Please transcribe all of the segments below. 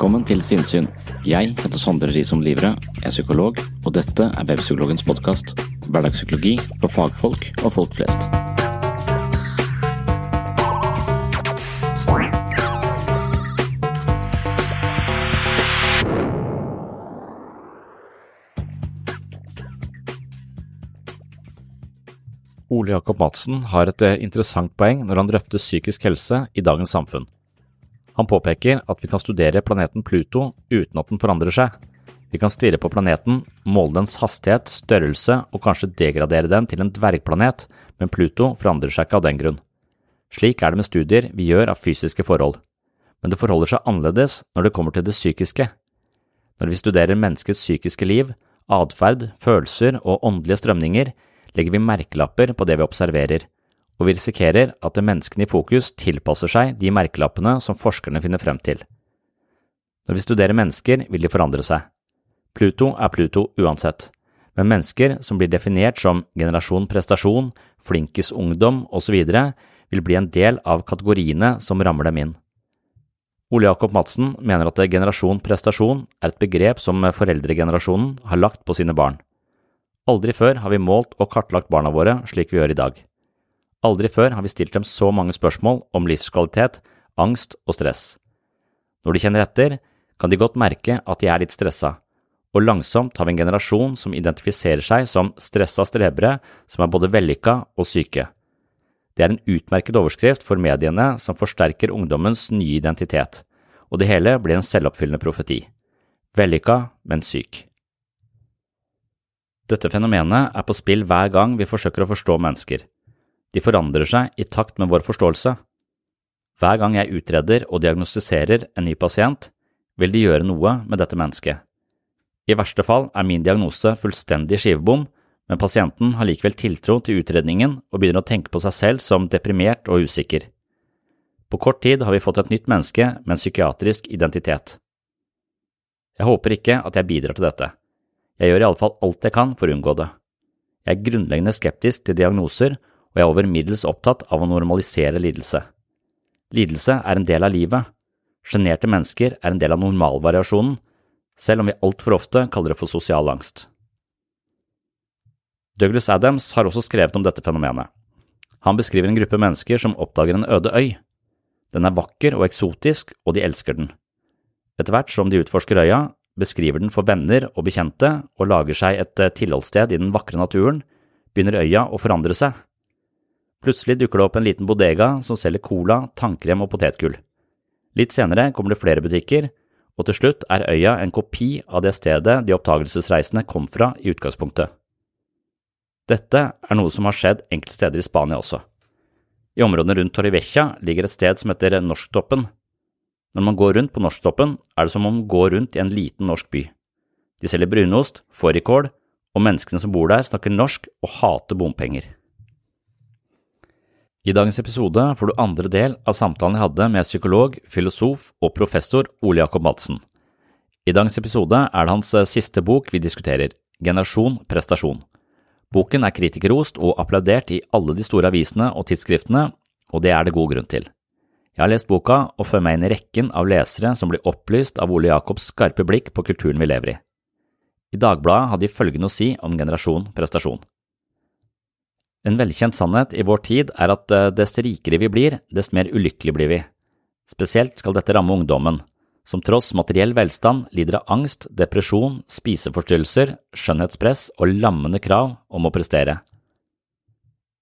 Velkommen til Sinnsyn. Jeg heter Sondre Risom Livre, er psykolog, og dette er Webpsykologens podkast. Hverdagspsykologi for fagfolk og folk flest. Ole Jakob Madsen har et eh, interessant poeng når han drøfter psykisk helse i dagens samfunn. Han påpeker at vi kan studere planeten Pluto uten at den forandrer seg. Vi kan stirre på planeten, måle dens hastighet, størrelse og kanskje degradere den til en dvergplanet, men Pluto forandrer seg ikke av den grunn. Slik er det med studier vi gjør av fysiske forhold. Men det forholder seg annerledes når det kommer til det psykiske. Når vi studerer menneskets psykiske liv, atferd, følelser og åndelige strømninger, legger vi merkelapper på det vi observerer, og vi risikerer at menneskene i fokus tilpasser seg de merkelappene som forskerne finner frem til. Når vi studerer mennesker, vil de forandre seg. Pluto er Pluto uansett, men mennesker som blir definert som generasjon prestasjon, flinkis ungdom osv., vil bli en del av kategoriene som rammer dem inn. Ole Jakob Madsen mener at generasjon prestasjon er et begrep som foreldregenerasjonen har lagt på sine barn. Aldri før har vi målt og kartlagt barna våre slik vi gjør i dag. Aldri før har vi stilt dem så mange spørsmål om livskvalitet, angst og stress. Når de kjenner etter, kan de godt merke at de er litt stressa, og langsomt har vi en generasjon som identifiserer seg som stressa strebere som er både vellykka og syke. Det er en utmerket overskrift for mediene som forsterker ungdommens nye identitet, og det hele blir en selvoppfyllende profeti. Vellykka, men syk. Dette fenomenet er på spill hver gang vi forsøker å forstå mennesker. De forandrer seg i takt med vår forståelse. Hver gang jeg utreder og diagnostiserer en ny pasient, vil de gjøre noe med dette mennesket. I verste fall er min diagnose fullstendig skivebom, men pasienten har likevel tiltro til utredningen og begynner å tenke på seg selv som deprimert og usikker. På kort tid har vi fått et nytt menneske med en psykiatrisk identitet. Jeg håper ikke at jeg bidrar til dette. Jeg gjør iallfall alt jeg kan for å unngå det. Jeg er grunnleggende skeptisk til diagnoser, og jeg er over middels opptatt av å normalisere lidelse. Lidelse er en del av livet. Sjenerte mennesker er en del av normalvariasjonen, selv om vi altfor ofte kaller det for sosial angst. Douglas Adams har også skrevet om dette fenomenet. Han beskriver en gruppe mennesker som oppdager en øde øy. Den er vakker og eksotisk, og de elsker den. Etter hvert som de utforsker øya, beskriver den for venner og bekjente og lager seg et eh, tilholdssted i den vakre naturen, begynner øya å forandre seg. Plutselig dukker det opp en liten bodega som selger cola, tannkrem og potetgull. Litt senere kommer det flere butikker, og til slutt er øya en kopi av det stedet de oppdagelsesreisende kom fra i utgangspunktet. Dette er noe som har skjedd enkelte steder i Spania også. I områdene rundt Torrevecchia ligger et sted som heter Norsktoppen. Når man går rundt på Norsktoppen, er det som om man går rundt i en liten norsk by. De selger brunost, fårikål, og menneskene som bor der snakker norsk og hater bompenger. I dagens episode får du andre del av samtalen jeg hadde med psykolog, filosof og professor Ole Jakob Madsen. I dagens episode er det hans siste bok vi diskuterer, Generasjon prestasjon. Boken er kritikerrost og applaudert i alle de store avisene og tidsskriftene, og det er det god grunn til. Jeg har lest boka og følger meg inn i rekken av lesere som blir opplyst av Ole Jacobs skarpe blikk på kulturen vi lever i. I Dagbladet hadde de følgende å si om generasjon prestasjon. En velkjent sannhet i vår tid er at eh, dess rikere vi blir, dess mer ulykkelige blir vi. Spesielt skal dette ramme ungdommen, som tross materiell velstand lider av angst, depresjon, spiseforstyrrelser, skjønnhetspress og lammende krav om å prestere.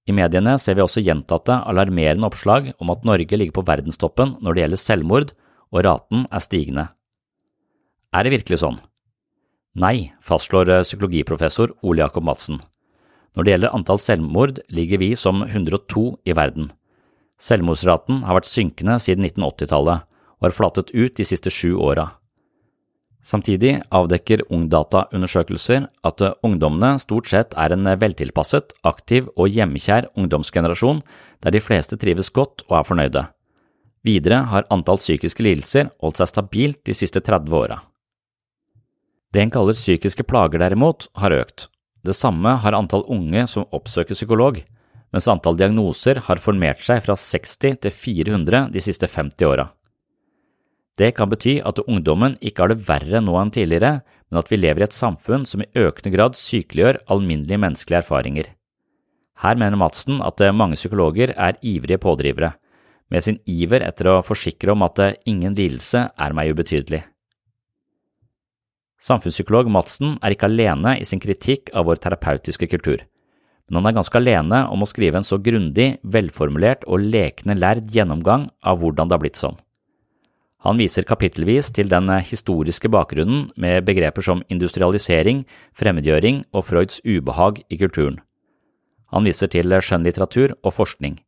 I mediene ser vi også gjentatte, alarmerende oppslag om at Norge ligger på verdenstoppen når det gjelder selvmord, og raten er stigende. Er det virkelig sånn? Nei, fastslår eh, psykologiprofessor Ole Jakob Madsen. Når det gjelder antall selvmord, ligger vi som 102 i verden. Selvmordsraten har vært synkende siden 1980-tallet og har flatet ut de siste sju åra. Samtidig avdekker Ungdata-undersøkelser at ungdommene stort sett er en veltilpasset, aktiv og hjemmekjær ungdomsgenerasjon der de fleste trives godt og er fornøyde. Videre har antall psykiske lidelser holdt seg stabilt de siste 30 åra. Det en kaller psykiske plager derimot, har økt. Det samme har antall unge som oppsøker psykolog, mens antall diagnoser har formert seg fra 60 til 400 de siste 50 åra. Det kan bety at ungdommen ikke har det verre nå enn tidligere, men at vi lever i et samfunn som i økende grad sykeliggjør alminnelige menneskelige erfaringer. Her mener Madsen at mange psykologer er ivrige pådrivere, med sin iver etter å forsikre om at ingen lidelse er meg ubetydelig. Samfunnspsykolog Madsen er ikke alene i sin kritikk av vår terapeutiske kultur, men han er ganske alene om å skrive en så grundig, velformulert og lekende lærd gjennomgang av hvordan det har blitt sånn. Han viser kapittelvis til den historiske bakgrunnen med begreper som industrialisering, fremmedgjøring og Freuds ubehag i kulturen. Han viser til skjønnlitteratur og forskning.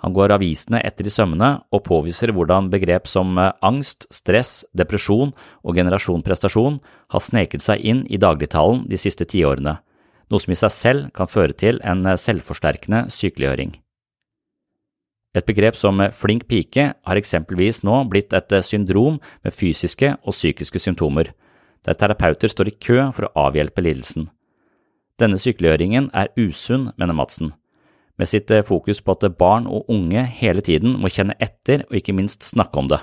Han går avisene etter i sømmene og påviser hvordan begrep som eh, angst, stress, depresjon og generasjon prestasjon har sneket seg inn i dagligtalen de siste tiårene, noe som i seg selv kan føre til en eh, selvforsterkende sykeliggjøring. Et begrep som eh, flink pike har eksempelvis nå blitt et syndrom med fysiske og psykiske symptomer, der terapeuter står i kø for å avhjelpe lidelsen. Denne sykeliggjøringen er usunn, mener Madsen med sitt eh, fokus på at barn og unge hele tiden må kjenne etter og ikke minst snakke om det.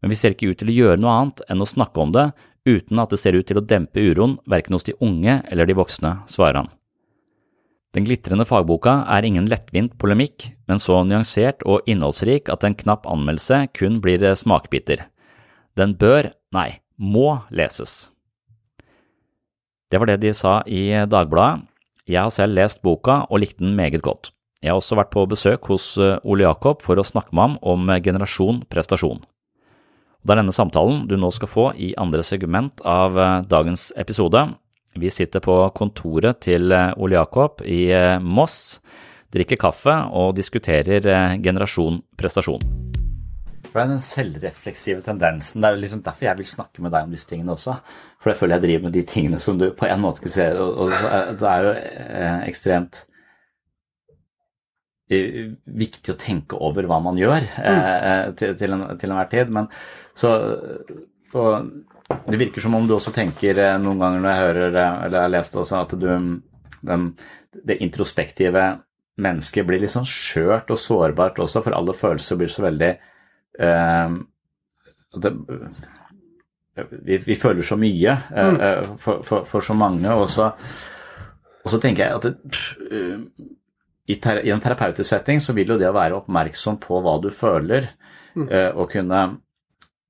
Men vi ser ikke ut til å gjøre noe annet enn å snakke om det uten at det ser ut til å dempe uroen verken hos de unge eller de voksne, svarer han. Den glitrende fagboka er ingen lettvint polemikk, men så nyansert og innholdsrik at en knapp anmeldelse kun blir eh, smakbiter. Den bør, nei, må leses. Det var det de sa i Dagbladet. Jeg har selv lest boka og likte den meget godt. Jeg har også vært på besøk hos eh, Ole Jakob for å snakke med ham om eh, generasjon prestasjon. Det er denne samtalen du nå skal få i andre segment av eh, dagens episode. Vi sitter på kontoret til Ole Jakob i Moss, drikker kaffe og diskuterer generasjon prestasjon. For er den selvrefleksive tendensen. Det er jo liksom derfor jeg vil snakke med deg om disse tingene også. For jeg føler jeg driver med de tingene som du på en måte ikke ser. Og, det er jo eh, ekstremt eh, viktig å tenke over hva man gjør eh, mm. til, til, en, til enhver tid. Men så og Det virker som om du også tenker noen ganger når jeg hører, eller jeg har lest også, at du den, det introspektive mennesket blir litt sånn skjørt og sårbart også, for alle følelser blir så veldig det, vi, vi, føler så mye eh, mm. Eh, for, for, for, så mange. Og så, og så tenker jeg at det, i, ter, i, en terapeutisk setting så vil jo det å være oppmerksom på hva du føler, mm. uh, og kunne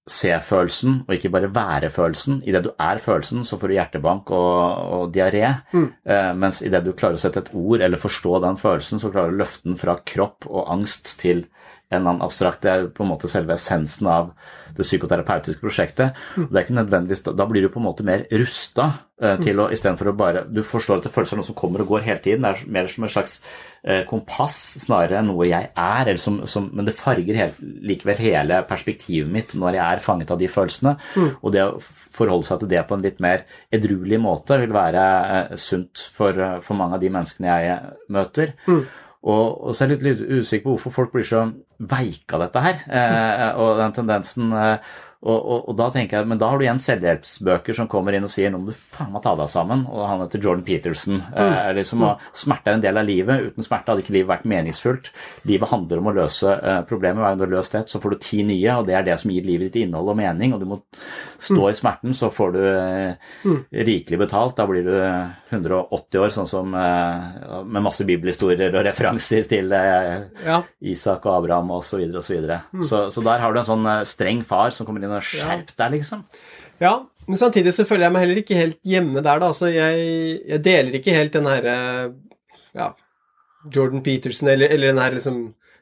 se følelsen, og ikke bare være følelsen. Idet du er følelsen, så får du hjertebank og, og diaré. Mm. Eh, mens idet du klarer å sette et ord eller forstå den følelsen, så klarer du å løfte den fra kropp og angst til en eller annen abstrakt. Det er på en måte selve essensen av det psykoterapeutiske prosjektet. Mm. Det er ikke nødvendigvis, Da blir du på en måte mer rusta eh, til å istedenfor å bare Du forstår at det føles som noe som kommer og går hele tiden. Det er mer som en slags eh, kompass snarere enn noe jeg er, eller som, som, men det farger helt, likevel hele perspektivet mitt når jeg er fanget av de følelsene. Og det å forholde seg til det på en litt mer edruelig måte vil være eh, sunt for, for mange av de menneskene jeg møter. Og, og så er jeg litt, litt usikker på hvorfor folk blir så veike av dette her, eh, og den tendensen. Eh, og, og, og da tenker jeg, men da har du igjen selvhjelpsbøker som kommer inn og sier nå må du faen meg ta deg sammen. Og han heter Jordan Peterson. Eh, liksom, og Smerte er en del av livet. Uten smerte hadde ikke livet vært meningsfullt. Livet handler om å løse eh, problemer. Hver gang du har løst ett, så får du ti nye, og det er det som gir livet ditt innhold og mening. Og du må stå i smerten, så får du eh, rikelig betalt. Da blir du 180 år, sånn som eh, med masse bibelhistorier og referanser til eh, Ja. Isak og Abraham osv. Så, videre, og så, videre. så Så der har du en sånn eh, streng far som kommer inn og skjerp deg, liksom. Ja, men samtidig så føler jeg meg heller ikke helt hjemme der, da. Altså, jeg, jeg deler ikke helt den herre ja, Jordan Peterson, eller, eller den her liksom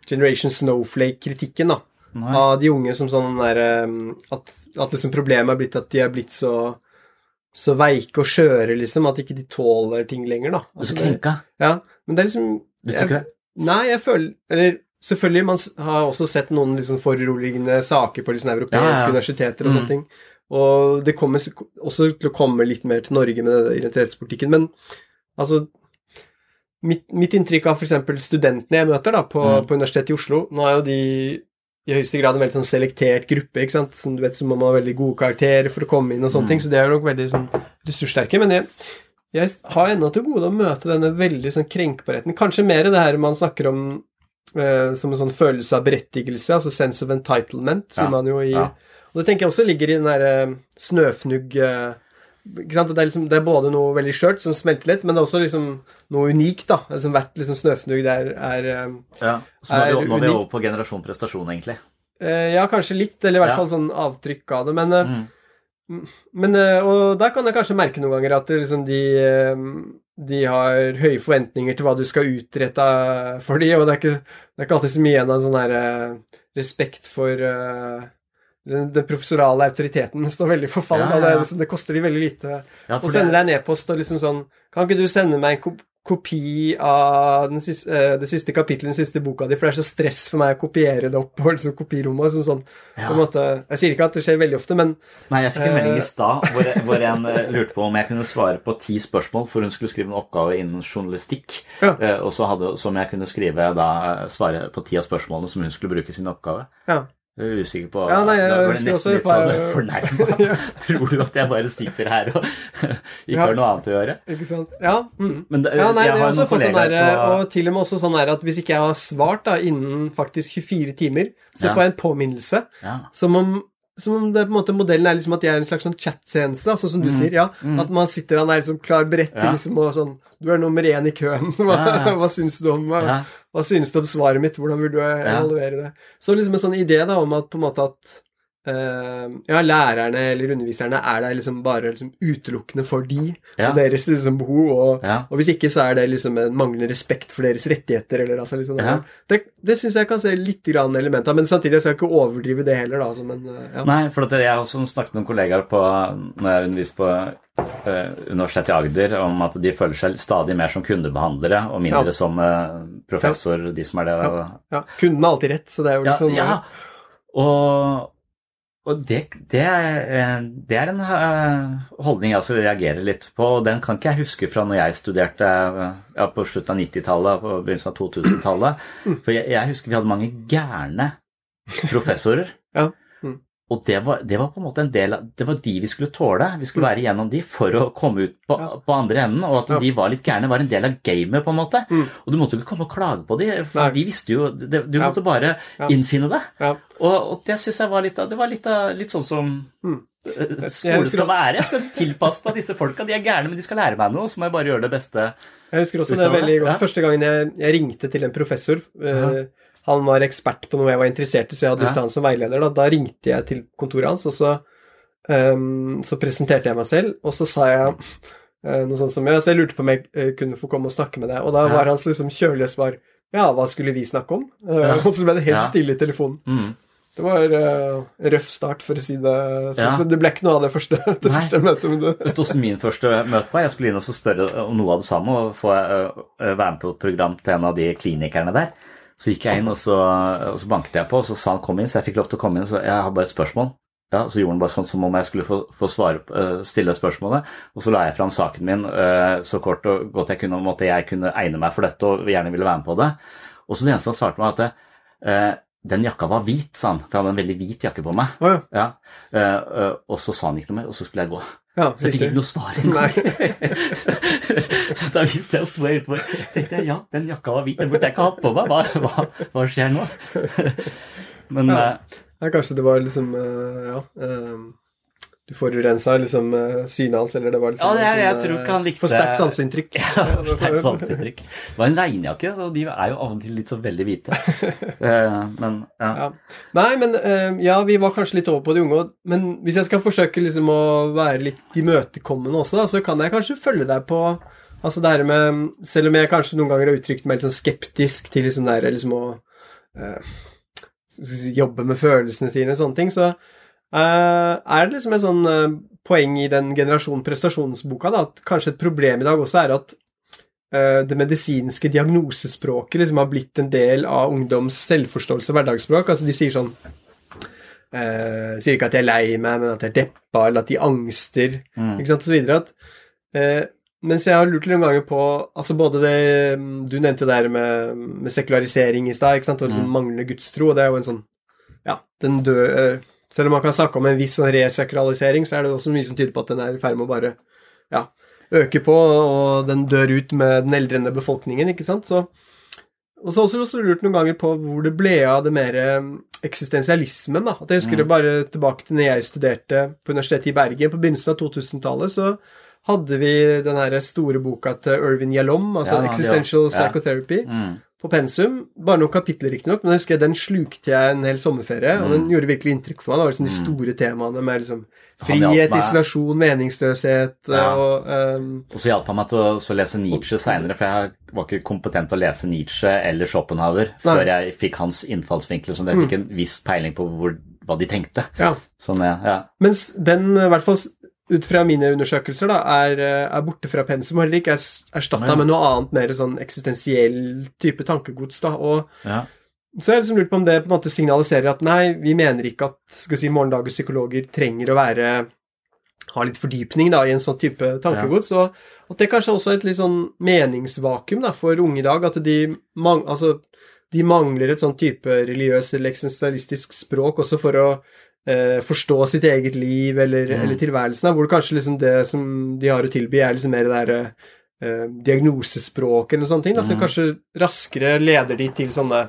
Generation Snowflake-kritikken, da. Nei. Av de unge som sånn der At, at liksom problemet er blitt at de er blitt så så veike og skjøre, liksom, at ikke de tåler ting lenger, da. Altså, så krenka. ja, men det er liksom det? Nei, jeg føler Eller selvfølgelig, man har også sett noen liksom foruroligende saker på liksom europeiske Ja, ja. universiteter og Mm. sånne ting. Og det kommer også til å komme litt mer til Norge med den identitetspolitikken. Men altså Mitt, mitt inntrykk av f.eks. studentene jeg møter da, på, Mm. på Universitetet i Oslo Nå er jo de i høyeste grad en veldig sånn selektert gruppe, ikke sant. Som du vet, så må man ha veldig gode karakterer for å komme inn og sånne Mm. ting, så de er nok veldig sånn ressurssterke. Men jeg, jeg har ennå til gode å møte denne veldig sånn krenkbarheten. Kanskje mer det her man snakker om som en sånn følelse av berettigelse, altså sense of entitlement, sier man jo i. Og det tenker jeg også ligger i den derre snøfnugg eh, ikke sant? Det, er liksom, det er både noe veldig skjørt som smelter litt, men det er også liksom noe unikt, da. Altså, hvert liksom snøfnugg der er eh, Ja. Så nå er, vi, nå er vi over på generasjon prestasjon, egentlig. eh, Ja, kanskje litt, eller i hvert Ja. fall sånn avtrykk av det. Men, eh, Mm. men eh, Og der kan jeg kanskje merke noen ganger at det liksom de eh, de har høye forventninger til hva du skal utrette for de, og det er ikke, det er ikke alltid så mye igjen av en sånn her uh, respekt for uh, den, den professorale autoriteten står veldig for fall. Ja, ja, ja, Det, liksom, det koster de veldig lite å sende deg en e-post og liksom sånn Kan ikke du sende meg en kopi av den siste, uh, det siste kapittelet i den siste boka di, for det er så stress for meg å kopiere det opp på liksom, kopirommet. Som sånn, Ja. på en måte, jeg sier ikke at det skjer veldig ofte, men Nei, jeg fikk en melding Eh. i stad hvor, hvor en eh, lurte på om jeg kunne svare på ti spørsmål, for hun skulle skrive en oppgave innen journalistikk. Ja. uh, Og så hadde, som jeg kunne skrive da, eh, svare på ti av spørsmålene som hun skulle bruke i sin oppgave. ja. Jeg er usikker på Ja, nei, jeg Da går det nesten litt sånn fornærma. Tror du at jeg bare sitter her og ikke Ja. har noe annet å gjøre? Ikke sant? Ja. Mm. Men det, Ja, nei, jeg har også fått den derre på- og til og med også sånn at hvis ikke jeg har svart da, innen faktisk 24 timer, så Ja. får jeg en påminnelse. ja. Som om, som om det på en måte modellen er liksom at jeg er en slags sånn chat-tjeneste, sånn som du Mm. sier. ja, At man sitter og er liksom klar beredt til Ja. liksom og sånn Du er nummer én i køen. Hva, Ja, ja. hva syns du om hva, hva syns du om svaret mitt? Hvordan vil du evaluere det? Så liksom en sånn idé da om at på en måte at ja, lærerne eller underviserne er der liksom bare liksom utelukkende for de Ja. og deres liksom behov, og, Ja. og hvis ikke så er det liksom en manglende respekt for deres rettigheter, eller altså liksom Ja. Det, det syns jeg kan se litt grann element av, men samtidig skal jeg ikke overdrive det heller, da, altså, men eh, ja. Nei, for jeg har også snakket med kollegaer på, når jeg underviser på eh, Universitetet i Agder, om at de føler seg stadig mer som kundebehandlere og mindre som eh, professor, de som er det. Ja. ja. Kunden har alltid rett, så det er jo liksom ja. Og, og det, det, er, eh, det er en eh, holdning jeg også reagerer litt på, og den kan ikke jeg huske fra når jeg studerte eh, ja, på slutten av 90-tallet og begynnelsen av 2000-tallet. Mm. For jeg, jeg husker vi hadde mange gærne professorer. Ja. Mm. Og det var, det var på en måte en del av Det var de vi skulle tåle. Vi skulle være igjennom de for å komme ut på, Ja. på andre enden. Og at Ja. de var litt gærne, var en del av gamet, på en måte. Mm. Og du måtte jo ikke komme og klage på de, for Nei. de visste jo det, Du Ja. måtte bare innfinne deg. Og, og det syns jeg var litt av Det var litt, av, litt sånn som Mm. eh, skole skal være. Jeg skal tilpasse meg disse folka. De er gærne, men de skal lære meg noe, så må jeg bare gjøre det beste. Jeg husker også det veldig godt. Første gangen jeg, jeg ringte til en professor eh, Han var ekspert på noe jeg var interessert i, så jeg hadde lyst til han som veileder. Da, da ringte jeg til kontoret hans, og så, um, så presenterte jeg meg selv, og så sa jeg uh, noe sånt som jeg, Så jeg lurte på om jeg uh, kunne få komme og snakke med deg, og da var hans liksom kjølige svar Ja, hva skulle vi snakke om? Uh. Og så ble det helt stille i telefonen. Mm. Det var uh, røff start, for å si det sånn. Ja. Så det ble ikke noe av det første, det første møtet. Men det, Vet du hvordan min første møte var? Jeg skulle inn og spørre om noe av det samme og få øh, være med på et program til en av de klinikerne der. Så gikk jeg inn, og så, og så banket jeg på, og så sa han 'kom inn', så jeg fikk lov til å komme inn. Så jeg har bare et spørsmål. Ja, Så gjorde han bare sånn som om jeg skulle få, få svare, uh, stille spørsmålet. Og så la jeg fram saken min uh, så kort og godt jeg kunne om at jeg kunne egne meg for dette og gjerne ville være med på det. Og så det eneste han svarte meg, at uh, den jakka var hvit, sa han. For jeg hadde en veldig hvit jakke på meg. Oh, ja. Ja, Og så sa han ikke noe mer, og så skulle jeg gå. Ja, Så jeg fikk ikke noe svar engang. så da visste jeg stod jeg utenfor. tenkte jeg ja, den jakka var hvit, den burde jeg ikke hatt på meg. Hva, hva, hva skjer nå? Men Ja. eh, Ja, kanskje det var liksom eh, Ja. eh, du forurensa liksom uh, synet hans, eller det var liksom Ja, det er- en jeg sånn, tror eh, ikke han likte- For sterkt sanseinntrykk. ja, det var det er sånn- sanseinntrykk. Det var en regnjakke, og de er jo av og til litt så veldig hvite. Eh, men ja. Ja. Nei, men eh, ja, vi var kanskje litt over på de unge. Men hvis jeg skal forsøke liksom å være litt imøtekommende også, da, så kan jeg kanskje følge deg på Altså det her med Selv om jeg kanskje noen ganger har uttrykt meg litt sånn skeptisk til liksom det her liksom å eh, si, jobbe med følelsene sine og sånne ting, så eh, er det liksom en sånn eh, poeng i den generasjon prestasjonsboka da, at kanskje et problem i dag også er at eh, det medisinske diagnosespråket liksom har blitt en del av ungdoms selvforståelse og hverdagsspråk. Altså de sier sånn eh, Sier ikke at de er lei meg, men at de er deppa, eller at de angster, Mm. ikke sant, og så videre. At, eh, mens jeg har lurt noen ganger på altså både det mm, Du nevnte der med, med sekularisering i stad, ikke sant, og liksom Mm. manglende gudstro, og det er jo en sånn Ja, den døde Selv om man kan snakke om en viss resakralisering, så er det også mye som tyder på at den er i ferd med å bare ja, øke på, og den dør ut med den eldrende befolkningen, ikke sant. Så, og så har jeg også lurt noen ganger på hvor det ble av det mer eh, eksistensialismen. da. At Jeg husker det bare tilbake til når jeg studerte på Universitetet i Bergen på begynnelsen av 2000-tallet. så hadde vi den her store boka til Irvin Yalom, altså Ja, Existential ja. Psychotherapy, Mm. På pensum. Bare noen kapitler, riktignok, men jeg husker den slukte jeg en hel sommerferie, og den gjorde virkelig inntrykk for meg. Det var liksom de store temaene med liksom frihet, meg- isolasjon, meningsløshet Ja. og um... Og så hjalp han meg til å så lese Nietzsche seinere, for jeg var ikke kompetent til å lese Nietzsche eller Schopenhauer Nei. før jeg fikk hans innfallsvinkel, så jeg fikk en viss peiling på hvor, hva de tenkte. Ja. Sånn, ja. Mens den, i hvert fall ut fra mine undersøkelser, da, er, eh, er borte fra pensum og heller ikke er erstatta Ja. med noe annet mer sånn eksistensiell type tankegods. da, og ja. Så jeg har liksom lurt på om det på en måte signaliserer at nei, vi mener ikke at skal si, morgendagens psykologer trenger å være ha litt fordypning da, i en sånn type tankegods, og at det kanskje også er et litt sånn meningsvakuum da, for unge i dag, at de, mang, altså, de mangler et sånn type religiøst eller eksistensialistisk språk også for å eh, forstå sitt eget liv eller, eller tilværelsen, hvor det kanskje liksom det som de har å tilby, er liksom mer det derre eh, diagnosespråk eller sånne ting, Altså mm. kanskje raskere leder de til sånne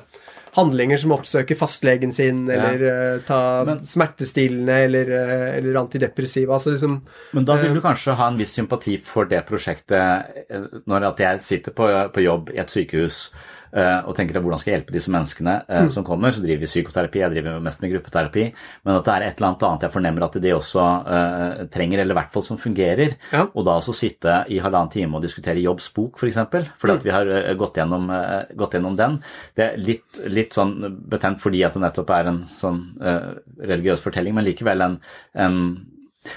handlinger som oppsøker fastlegen sin, eller eh, ta Men- smertestillende eller, eh, eller antidepressiva. Altså liksom Men da vil du kanskje ha en viss sympati for det prosjektet eh, når at jeg sitter på, på jobb i et sykehus eh, og tenker at hvordan skal jeg hjelpe disse menneskene mm. som kommer. Så driver vi psykoterapi, jeg driver mest med gruppeterapi. Men at det er et eller annet annet jeg fornemmer at de også uh, trenger, eller i hvert fall som fungerer. Ja. Og da også sitte i halvannen time og diskutere Jobbs bok, f.eks. Fordi at vi har eh, gått gjennom, eh, gått gjennom den. Det er litt, litt sånn betent fordi at det nettopp er en sånn uh, religiøs fortelling, men likevel en, en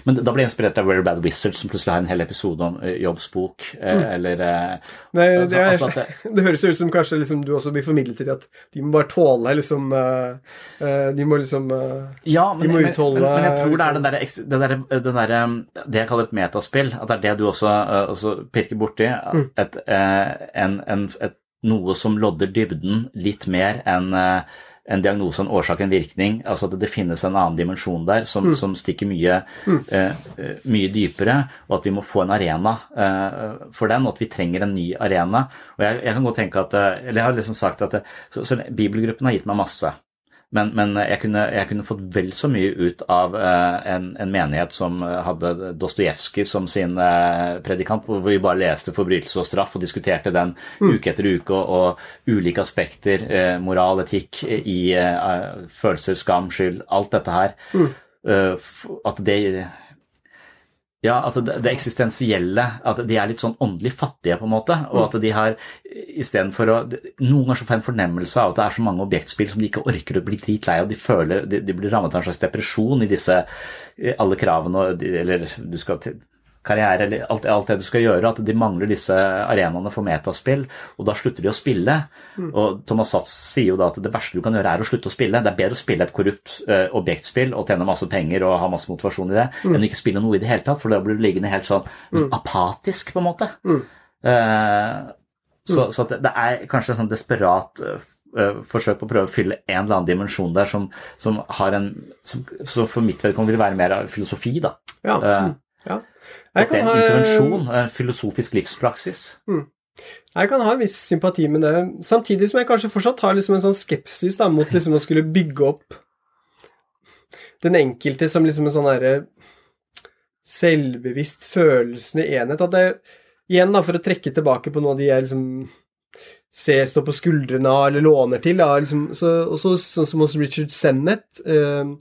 men da ble jeg inspirert av Very Bad Wizard, som plutselig har en hel episode om eh, Jobbs bok, mm. eller eh, Nei, altså- det, er, altså at det, høres ut som kanskje liksom du også blir formidlet til at de må bare tåle liksom eh, eh, De må liksom eh, Ja, men, De må utholde- men, men jeg tror det er den derre det, der, den der, det jeg kaller et metaspill, at det er det du også, eh, også pirker borti. Mm. Et, eh, en, en, et, noe som lodder dybden litt mer enn eh, en diagnose, en årsak, en virkning. Altså at det finnes en annen dimensjon der som, Mm. som stikker mye, mm. eh, mye dypere, og at vi må få en arena eh, for den, og at vi trenger en ny arena. Og jeg, jeg kan godt tenke at, eh, eller jeg har liksom sagt at eh, så, så Bibelgruppen har gitt meg masse. Men, men jeg, kunne, jeg kunne fått vel så mye ut av eh, en, en menighet som eh, hadde Dostojevskij som sin eh, predikant, hvor vi bare leste forbrytelse og straff og diskuterte den uke etter uke, og, og ulike aspekter, moral, etikk, i følelser, skam, skyld, alt dette her. F- at det ja, altså det, det, eksistensielle, at de er litt sånn åndelig fattige, på en måte. Og at de har istedenfor å Noen ganger så får jeg en fornemmelse av at det er så mange objektspill som de ikke orker å bli dritlei av. De føler de, de blir rammet av en slags depresjon i disse alle kravene, eller du skal til karriere eller alt, alt, det du skal gjøre, at de mangler disse arenaene for metaspill, og da slutter de å spille. Mm. Og Thomas Satz sier jo da at det verste du kan gjøre, er å slutte å spille. Det er bedre å spille et korrupt uh, objektspill og tjene masse penger og ha masse motivasjon i det, mm. enn å ikke spille noe i det hele tatt, for da blir du liggende helt sånn mm. apatisk, på en måte. Uh, så, så det, det, er kanskje en sånn desperat uh, forsøk på å prøve å fylle en eller annen dimensjon der som, som har en som, som for mitt vedkommende vil være mer filosofi, da. Ja. Mm. Ja. At det er en intervensjon, en filosofisk livspraksis. Mm. Jeg kan ha en viss sympati med det, samtidig som jeg kanskje fortsatt har liksom en sånn skepsis da, mot liksom å skulle bygge opp den enkelte som liksom en sånn derre selvbevisst følelsende enhet. At det, igjen, da, for å trekke tilbake på noe av de jeg liksom ser stå på skuldrene av eller låner til, da, liksom, så, også sånn som hos Richard Sennett eh,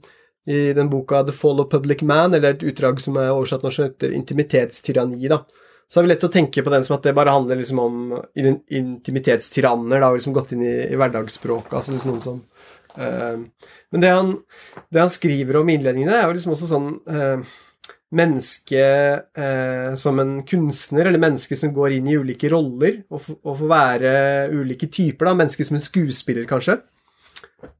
i den boka The Fall of Public Man, eller et utdrag som er oversatt norsk som heter Intimitetstyranni, da. Så er vi lett å tenke på den som at det bare handler liksom om intimitetstyranner, da, og liksom gått inn i, i hverdagsspråket, altså liksom noen som uh, Men det han, det han, skriver om innledningene, er jo liksom også sånn uh, menneske eh, som en kunstner, eller menneske som går inn i ulike roller og, og får være ulike typer, da. Menneske som en skuespiller, kanskje.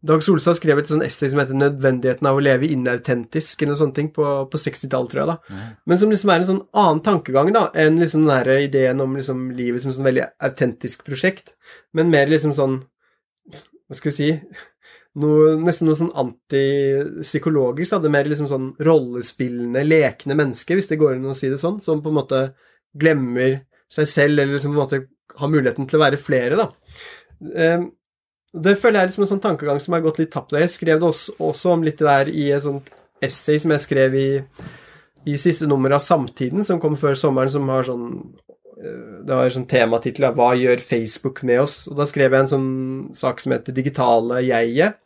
Dag Solstad skrev et sånn essay som heter 'Nødvendigheten av å leve inautentisk', eller noe sånt på, på 60-tallet, tror jeg, da. Mm. Men som liksom er en sånn annen tankegang da, enn liksom den her ideen om liksom livet som et sånn veldig autentisk prosjekt, men mer liksom sånn Hva skal vi si noe, Nesten noe sånn antipsykologisk. Det er mer liksom sånn rollespillende, lekende mennesker, hvis det går an å si det sånn, som på en måte glemmer seg selv, eller liksom på en måte har muligheten til å være flere, da. Um, det føler jeg er liksom en sånn tankegang som har gått litt tapt. Jeg skrev det også, også, om litt det der i et sånt essay som jeg skrev i, i siste nummer av Samtiden, som kom før sommeren, som har sånn eh, det var en sånn tematittel av 'Hva gjør Facebook med oss?' Og Da skrev jeg en sånn sak som heter 'Digitale jeget',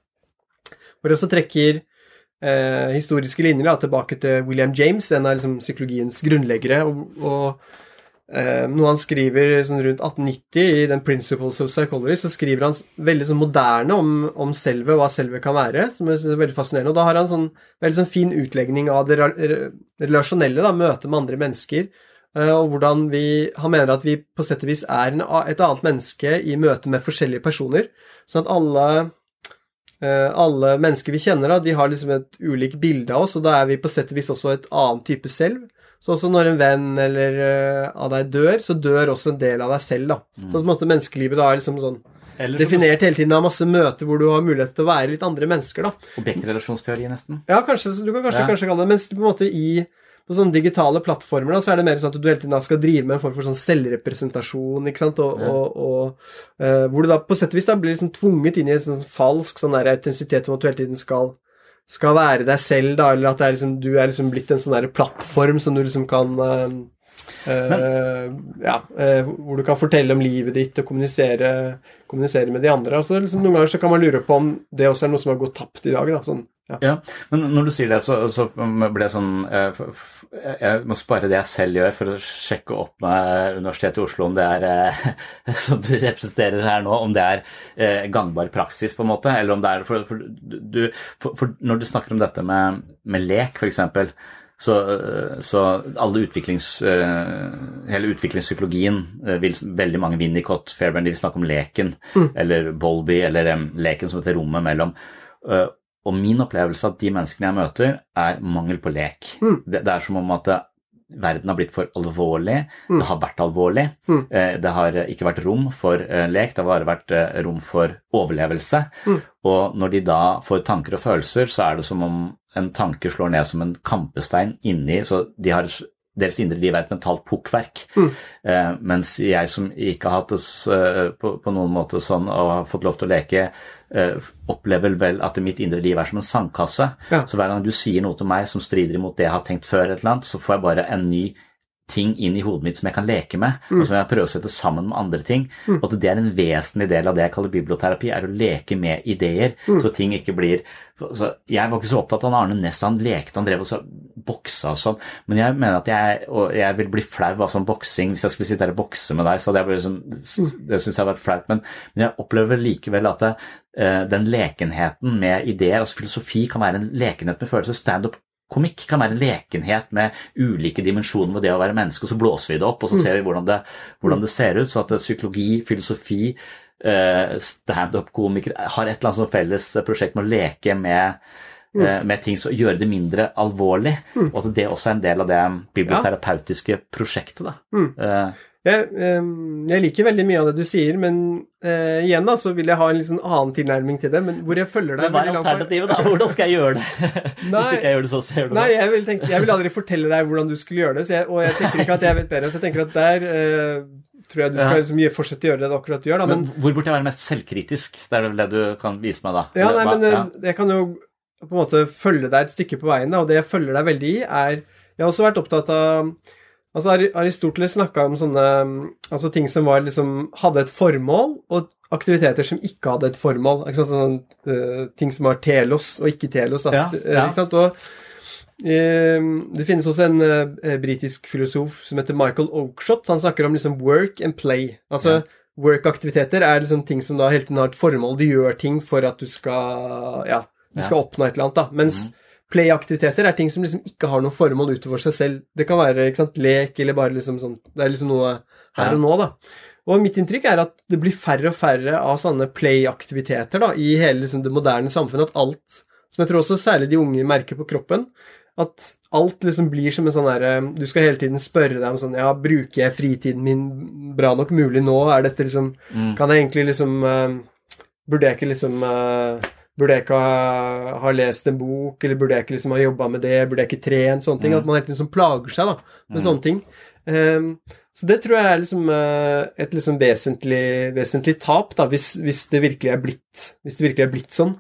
hvor jeg også trekker eh, historiske linjer da, tilbake til William James, en av liksom, psykologiens grunnleggere. og, og noe han skriver sånn rundt 1890 i den 'Principles of Psychology', så skriver han veldig sånn moderne om, om selve, hva selve kan være, som jeg synes er veldig fascinerende. Og da har han sånn veldig sånn fin utlegning av det relasjonelle, da, møtet med andre mennesker, eh, og hvordan vi Han mener at vi på sett og vis er en, et annet menneske i møte med forskjellige personer, sånn at alle eh, alle mennesker vi kjenner, da, de har liksom et ulikt bilde av oss, og da er vi på sett og vis også et annet type selv. Så også når en venn eller uh, av deg dør, så dør også en del av deg selv, da. Mm. Så på en måte menneskelivet da er liksom sånn Ellers definert hele tiden av masse møter hvor du har mulighet til å være litt andre mennesker, da. Objektrelasjonsteori, nesten. Ja, kanskje, du kan kanskje, ja. kanskje kalle det Mens på en måte i på sånne digitale plattformer da, så er det mer sånn at du hele tiden skal drive med en form for sånn selvrepresentasjon, ikke sant, og, ja. og, og uh, hvor du da på sett og vis da blir liksom tvunget inn i en sånn falsk sånn der autentisitet om at du hele tiden skal skal være deg selv, da, eller at er liksom, du er liksom blitt en sånn der plattform som du liksom kan uh, uh, Ja, uh, hvor du kan fortelle om livet ditt og kommunisere, kommunisere med de andre. Altså, liksom, noen ganger så kan man lure på om det også er noe som har gått tapt i dag. Da, sånn ja. ja. Men når du sier det, så, så ble jeg sånn eh, Jeg må spare det jeg selv gjør for å sjekke opp med Universitetet i Oslo om det er eh, som du representerer her nå, om det er eh, gangbar praksis, på en måte, eller om det er For, for, du, for, for når du snakker om dette med, med lek, f.eks. Så, så utviklings, hele utviklingspsykologien vil veldig mange Winnicott, Fairbairn, de vil snakke om leken, mm. eller Bolby, eller um, leken som heter rommet mellom. Og min opplevelse av de menneskene jeg møter, er mangel på lek. Mm. Det, det, er som om at det, verden har blitt for alvorlig. Mm. Det har vært alvorlig. Mm. Eh, det har ikke vært rom for eh, lek, det har bare vært eh, rom for overlevelse. Mm. Og når de da får tanker og følelser, så er det som om en tanke slår ned som en kampestein inni, så de har deres indre liv er et mentalt pukkverk. Mm. Eh, mens jeg som ikke har hatt det på, på, noen måte sånn og har fått lov til å leke, opplever vel at mitt indre liv er som en sandkasse. Ja. Så hver gang du sier noe til meg som strider imot det jeg har tenkt før, eller annet, så får jeg bare en ny ting inn i hodet mitt som jeg kan leke med, Mm. og som jeg prøver å sette sammen med andre ting. Og at det er en vesentlig del av det jeg kaller biblioterapi, er å leke med ideer, Mm. så ting ikke blir så Jeg var ikke så opptatt av Arne Næss, han lekte, han drev og så boksa og sånn, men jeg mener at jeg, jeg vil bli flau av sånn boksing. Hvis jeg skulle sitte her og bokse med deg, så hadde jeg bare sånn Det syns jeg har vært flaut, men, men jeg opplever likevel at det, eh, den lekenheten med ideer, altså filosofi kan være en lekenhet med følelser. Standup komikk kan være en lekenhet med ulike dimensjoner med det å være menneske, og så blåser vi det opp, og så ser vi hvordan det, hvordan det ser ut. Så at psykologi, filosofi, eh, standup-komikere har et eller annet som felles prosjekt med å leke med, eh, med ting som gjøre det mindre alvorlig, og at det også er en del av det biblioterapeutiske prosjektet. Da. Eh, Jeg, eh, jeg liker veldig mye av det du sier, men uh, igjen da, så vil jeg ha en sånn annen tilnærming til det, men hvor jeg følger deg hva er alternativet, da? Hvordan skal jeg gjøre det? Nei. Hvis ikke jeg gjør det så gjør det Nei, jeg vil, tenke, jeg vil aldri fortelle deg hvordan du skulle gjøre det, så jeg, og jeg tenker ikke at jeg vet bedre, så jeg tenker at der uh, tror jeg du skal liksom fortsette å gjøre det akkurat du gjør, da, Men men, hvor burde jeg være mest selvkritisk? Det er vel det du kan vise meg, da. ja, nei, men eh, ja. jeg kan jo på en måte følge deg et stykke på veien, og det jeg følger deg veldig i, er Jeg har også vært opptatt av Altså Aristoteles snakka om sånne altså ting som var liksom hadde et formål, og aktiviteter som ikke hadde et formål. Ikke sant? sånne, uh, ting som var telos og ikke telos. Da. Ja, Eh, ja. Ikke sant? Og, eh, det finnes også en uh, britisk filosof som heter Michael Oakeshott. Han snakker om liksom work and play. Altså work-aktiviteter er liksom ting som da hele tiden har et formål. Du gjør ting for at du skal ja, du skal oppnå et eller annet. da. Mens play-aktiviteter er ting som liksom ikke har noe formål utover seg selv. Det kan være ikke sant, lek eller bare liksom sånn Det er liksom noe her og nå, da. Og mitt inntrykk er at det blir færre og færre av sånne play-aktiviteter da, i hele liksom, det moderne samfunnet. At alt, som jeg tror også særlig de unge merker på kroppen, at alt liksom blir som en sånn herre Du skal hele tiden spørre deg om sånn Ja, bruker jeg fritiden min bra nok mulig nå? Er dette liksom Mm. Kan jeg egentlig liksom uh, Burde jeg ikke liksom eh, Burde jeg ikke ha, ha lest en bok, eller burde jeg ikke liksom ha jobba med det, burde jeg ikke trent, sånne ting. Mm. At man helt liksom plager seg da, med sånne ting. Um, så det tror jeg er liksom uh, et liksom vesentlig, vesentlig tap, da, hvis, hvis, det virkelig er blitt, hvis det virkelig er blitt sånn.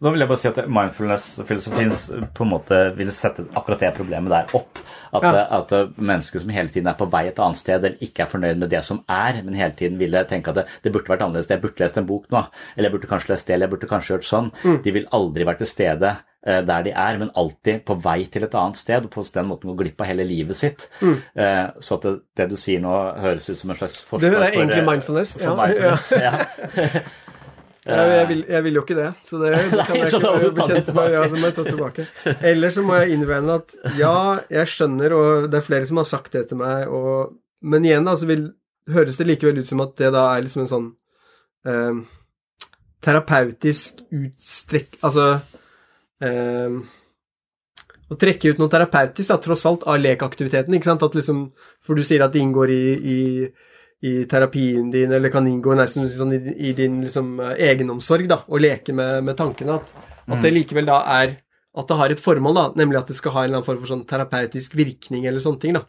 Da vil jeg bare si at mindfulness-filosofien på en måte vil sette akkurat det problemet der opp. At, Ja. at mennesker som hele tiden er på vei et annet sted, eller ikke er fornøyd med det som er, men hele tiden ville tenke at det, det burde vært annerledes, jeg burde lest en bok nå, eller jeg burde kanskje lest det, eller jeg burde kanskje gjort sånn. Mm. De vil aldri være til stede eh, der de er, men alltid på vei til et annet sted, og på den måten gå glipp av hele livet sitt. Mm. så at det, det du sier nå, høres ut som en slags forsvar for Det er egentlig eh, mindfulness, For ja. mindfulness, ja. Jeg, jeg, vil, jeg vil jo ikke det, så det, det kan Nei, jeg ikke bli kjent med. Ja, det må jeg ta tilbake. Eller så må jeg innvende at ja, jeg skjønner, og det er flere som har sagt det til meg, og, men igjen da, så vil, høres det likevel ut som at det da er liksom en sånn eh, terapeutisk utstrekk Altså eh, å trekke ut noe terapeutisk, da, tross alt, av lekaktiviteten, ikke sant? At liksom, for du sier at det inngår i, i, i terapien din, eller kan inngå nesten sånn i, i din liksom, eh, egenomsorg, da, og leke med, med tankene, at, at det likevel da er at det har et formål, da, nemlig at det skal ha en eller annen form for sånn terapeutisk virkning eller sånne ting. da.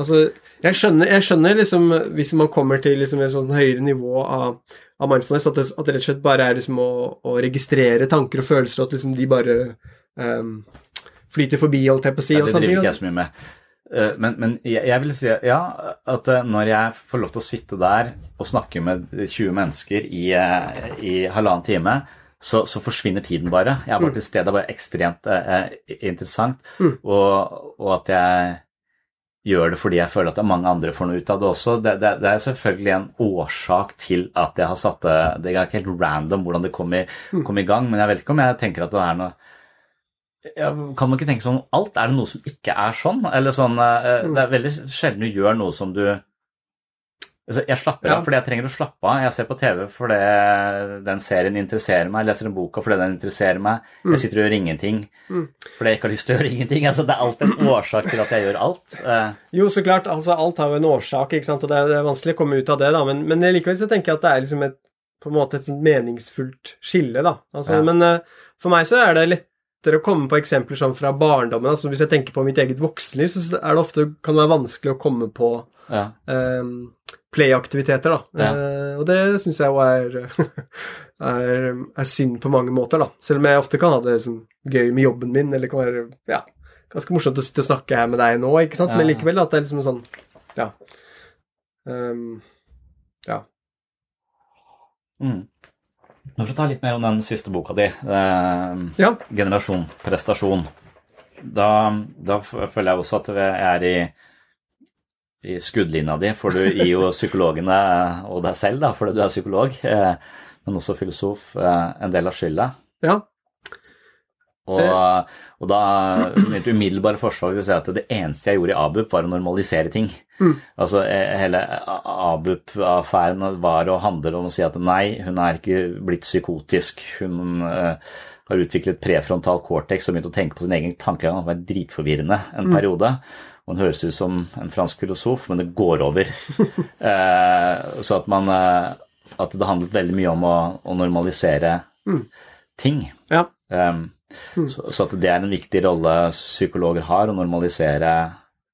Altså, Jeg skjønner, jeg skjønner liksom, hvis man kommer til liksom et sånn høyere nivå av, av mindfulness, at det, at det rett og slett bare er liksom å, å registrere tanker og følelser, og at liksom de bare um, flyter forbi, holdt jeg på å si. Ja, og det driver ikke jeg så mye med. Eh, Men, men jeg, vil si ja, at eh, når jeg får lov til å sitte der og snakke med 20 mennesker i, eh, i halvannen time, så, så forsvinner tiden bare. Jeg er bare til stede. Det er bare ekstremt eh, interessant. Og, og at jeg gjør det fordi jeg føler at mange andre får noe ut av det også. Det, det, det er selvfølgelig en årsak til at jeg har satt det Det er ikke helt random hvordan det kom i, kom i gang, men jeg vet ikke om jeg tenker at det er noe ja, kan man ikke tenke sånn alt? Er det noe som ikke er sånn? Eller sånn eh, Det er veldig sjelden du gjør noe som du altså, Jeg slapper Ja. av fordi jeg trenger å slappe av. Jeg ser på TV fordi den serien interesserer meg. Jeg leser en boka fordi den interesserer meg. Jeg sitter og gjør ingenting fordi jeg ikke har lyst til å gjøre ingenting. Altså, det er alltid en årsak til at jeg gjør alt. Eh, Jo, så klart. altså Alt har jo en årsak, ikke sant, og det er, det er vanskelig å komme ut av det, da, men, men likevel så tenker jeg at det er liksom et på en måte et meningsfullt skille, da. Altså, Ja. Men eh, for meg så er det lettere å komme på eksempler sånn fra barndommen. altså Hvis jeg tenker på mitt eget voksenliv, så er det ofte kan det være vanskelig å komme på ja. um, play-aktiviteter, da. Ja. Uh, og det syns jeg jo er, er, er synd på mange måter, da. Selv om jeg ofte kan ha det sånn, gøy med jobben min, eller kan være Ja. ganske morsomt å sitte og snakke her med deg nå, ikke sant? Men likevel at det er liksom sånn Ja. Um, ja. Mm. Nå får vi ta litt mer om den siste boka di, eh, Ja. 'Generasjon prestasjon'. Da, da føler jeg også at jeg er i, i skuddlinja di, for du gir jo psykologene og deg selv, da, fordi du er psykolog, eh, men også filosof, eh, en del av skylda. ja. Og, og da mitt umiddelbare forsvar vil si at det eneste jeg gjorde i ABUP, var å normalisere ting. Altså eh, hele ABUP-affæren var å handle om å si at nei, hun er ikke blitt psykotisk. Hun uh, har utviklet prefrontal cortex og begynt å tenke på sin egen tankegang. Det var dritforvirrende en periode. Og hun høres ut som en fransk filosof, men det går over. uh, så at man uh, At det handlet veldig mye om å, å normalisere ting. Ja. Um, så, så at det er en viktig rolle psykologer har, å normalisere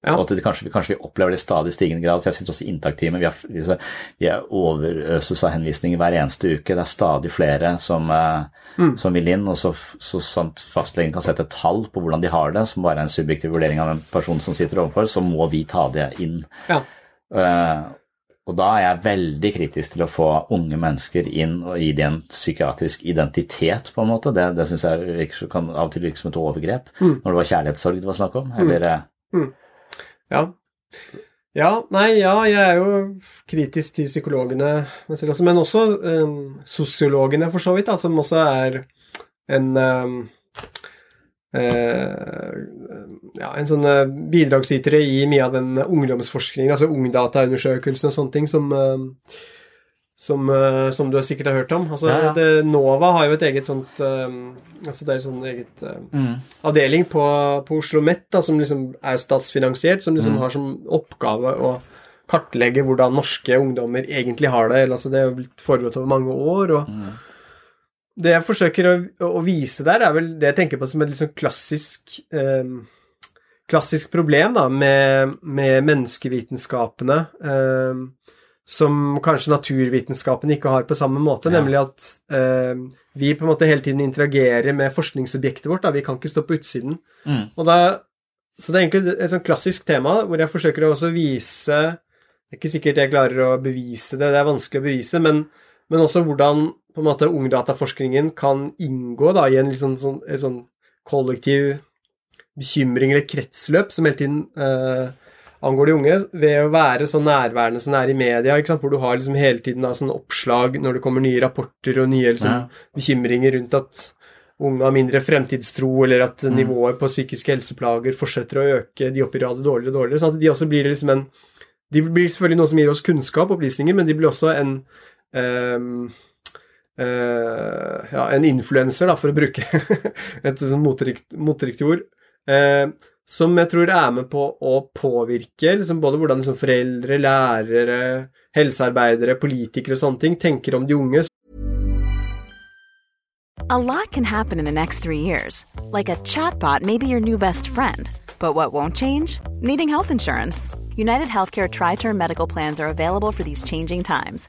Ja. Og at det kanskje, kanskje vi opplever det i stadig stigende grad. for Jeg sitter også i inntakteamet. Vi, har- vi, er overøses av henvisninger hver eneste uke. Det er stadig flere som, mm. som vil inn. Og så, så sant fastlegen kan sette et tall på hvordan de har det, som bare er en subjektiv vurdering av den personen som sitter overfor, så må vi ta det inn. Ja. Eh, og da er jeg veldig kritisk til å få unge mennesker inn og gi dem en psykiatrisk identitet, på en måte. Det, det syns jeg virker, kan av og til virke som et overgrep, når det var kjærlighetssorg det var snakk om. Eller eh, Ja. Ja, nei, ja, jeg er jo kritisk til psykologene men også um, sosiologene, for så vidt, da, som også er en um, ja, en sånn eh, bidragsytere i mye av den ungdomsforskningen, altså ungdataundersøkelsen og sånne ting, som, eh, som, eh, som du sikkert har hørt om. Altså, Ja, ja. Det, NOVA har jo et eget sånt eh, altså Det er et sånt eget mm. avdeling på, på Oslo Met da, som liksom er statsfinansiert, som liksom har som oppgave å kartlegge hvordan norske ungdommer egentlig har det. Eller, altså, det er jo blitt foregått over mange år. og Det jeg forsøker å, å vise der, er vel det jeg tenker på som et liksom klassisk eh, klassisk problem da, med, med menneskevitenskapene eh, som kanskje naturvitenskapene ikke har på samme måte, Ja. nemlig at eh, vi på en måte hele tiden interagerer med forskningsobjektet vårt. Da. Vi kan ikke stå på utsiden. Mm. Da, så det er egentlig et sånn klassisk tema hvor jeg forsøker å også vise Det er ikke sikkert jeg klarer å bevise det, det er vanskelig å bevise, men, men også hvordan på en måte ungdataforskningen kan inngå da, i en liksom sånn, et sånn kollektiv bekymring eller kretsløp som hele tiden eh, angår de unge, ved å være så nærværende som det er i media, hvor du har liksom hele tiden da, sånn oppslag når det kommer nye rapporter og nye liksom, Ja. bekymringer rundt at unge har mindre fremtidstro, eller at nivået på psykiske helseplager fortsetter å øke, de oppgir det dårligere og dårligere. sånn at de også blir liksom en De blir selvfølgelig noe som gir oss kunnskap og opplysninger, men de blir også en ehm, eh, ja, en influenser, for å bruke et sånn ord, eh, som jeg tror er med på å påvirke liksom både hvordan liksom foreldre, lærere, helsearbeidere, politikere og sånne ting tenker om de unge. A lot can happen in the next three years. Like a chatbot may be your new best friend. But what won't change? Needing health insurance. United Healthcare Tri Term Medical Plans are available for these changing times.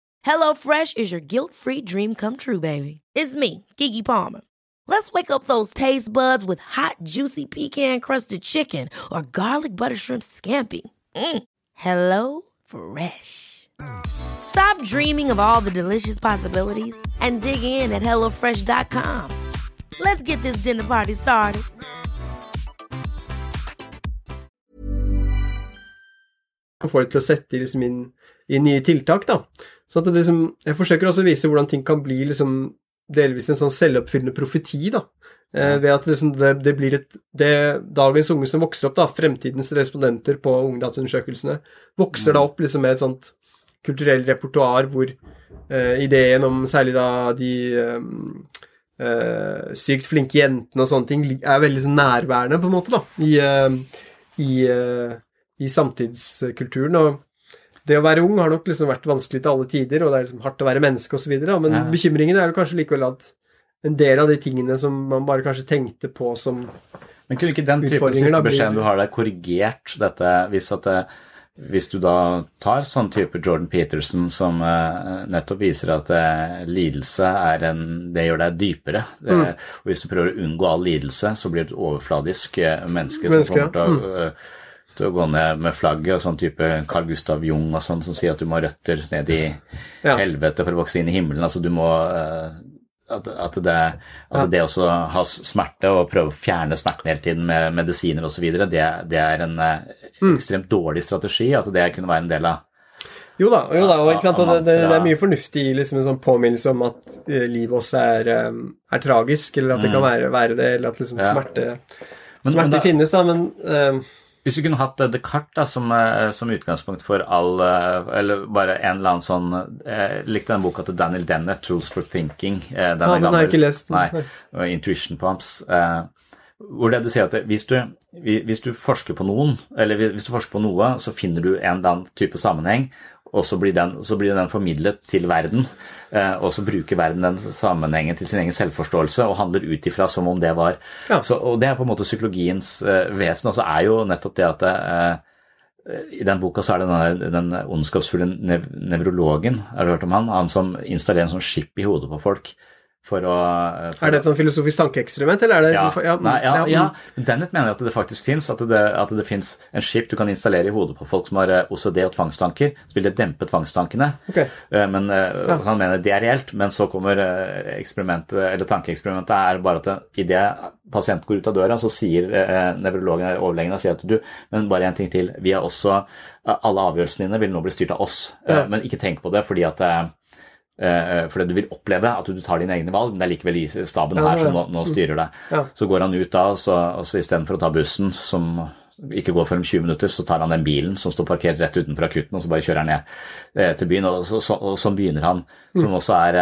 HelloFresh is your guilt-free dream come true, baby. It's me, Gigi Palmer. Let's wake up those taste buds with hot, juicy pecan-crusted chicken or garlic butter shrimp scampi. Mm. Hello Fresh. Stop dreaming of all the delicious possibilities and dig in at HelloFresh.com. Let's get this dinner party started. får det til å sette liksom inn i tiltak, da. Så liksom, jeg forsøker også å vise hvordan ting kan bli liksom delvis en sånn selvoppfyllende profeti, da. Eh, ved at liksom det, det, blir et det, Dagens unge som vokser opp, da, fremtidens respondenter på ungdomsundersøkelsene, vokser da opp liksom med et sånt kulturell repertoar hvor eh, ideen om særlig da de eh, eh, sykt flinke jentene og sånne ting er veldig sånn nærværende, på en måte, da, i, eh, i, eh, i samtidskulturen. og det å være ung har nok liksom vært vanskelig til alle tider, og det er liksom hardt å være menneske osv., men ja. bekymringen er jo kanskje likevel at en del av de tingene som man bare kanskje tenkte på som Men kunne ikke den type siste beskjeden du har der, korrigert dette hvis at det, hvis du da tar sånn type Jordan Peterson som uh, nettopp viser at uh, lidelse er en Det gjør deg dypere. Mm. Og hvis du prøver å unngå all lidelse, så blir du et overfladisk menneske, menneske som kommer til å mm til å gå ned med flagget, og sånn type Carl Gustav Jung og sånn, som sier at du må ha røtter ned i ja. helvete for å vokse inn i himmelen. Altså du må uh, at, at, det, at ja. det også ha smerte og prøve å fjerne smerten hele tiden med medisiner osv., det, det er en uh, ekstremt dårlig strategi. At det kunne være en del av jo da, jo da og, og det, det, det, er mye fornuftig i liksom en sånn påminnelse om at uh, livet også er, er, tragisk, eller at det kan mm. være, være det, eller at liksom smerte, men, smerte men da, finnes, da, men uh, hvis vi kunne hatt Descartes da, som, eh, som, utgangspunkt for all eh, Eller bare en eller annen sånn Jeg likte den boka til Daniel Dennett, 'Tools for Thinking'. Eh, den, ja, den har jeg ikke lest. Nei, Intuition Pumps. Hvor det du sier at hvis du, hvis du forsker på noen, eller hvis du forsker på noe, så finner du en eller annen type sammenheng, og så blir den, så blir den formidlet til verden. Eh, og så bruker verden den sammenhengen til sin egen selvforståelse og handler ut ifra som om det var ja. så, Og det er på en måte psykologiens uh, vesen. Og så er jo nettopp det at det, i den boka så er det denne, den ondskapsfulle nev nevrologen, har du hørt om han? Han som installerer en sånn skip i hodet på folk for å for Er det et sånn filosofisk tankeeksperiment, eller er det ja, for, ja, nei, ja, ja, Dennett mener at det faktisk fins, at det, at det fins en skip du kan installere i hodet på folk som har eh, OCD og tvangstanker, så vil det dempe tvangstankene. Okay. Eh, men eh, Han mener det er reelt, men så kommer eksperimentet, eller tankeeksperimentet er bare at idet pasienten går ut av døra, så sier nevrologen overlegen sier at du, men bare en ting til, vi er også Alle avgjørelsene dine vil nå bli styrt av oss, men ikke tenk på det fordi at Eh, eh, fordi du vil oppleve at du tar dine egne valg, men det er likevel staben her som nå, nå styrer deg. Så går han ut da, og så, og så istedenfor å ta bussen, som ikke går for om 20 minutter, så tar han den bilen som står parkert rett utenfor akutten, og så bare kjører han ned eh, til byen. Og så, så, og så begynner han, som mm. også er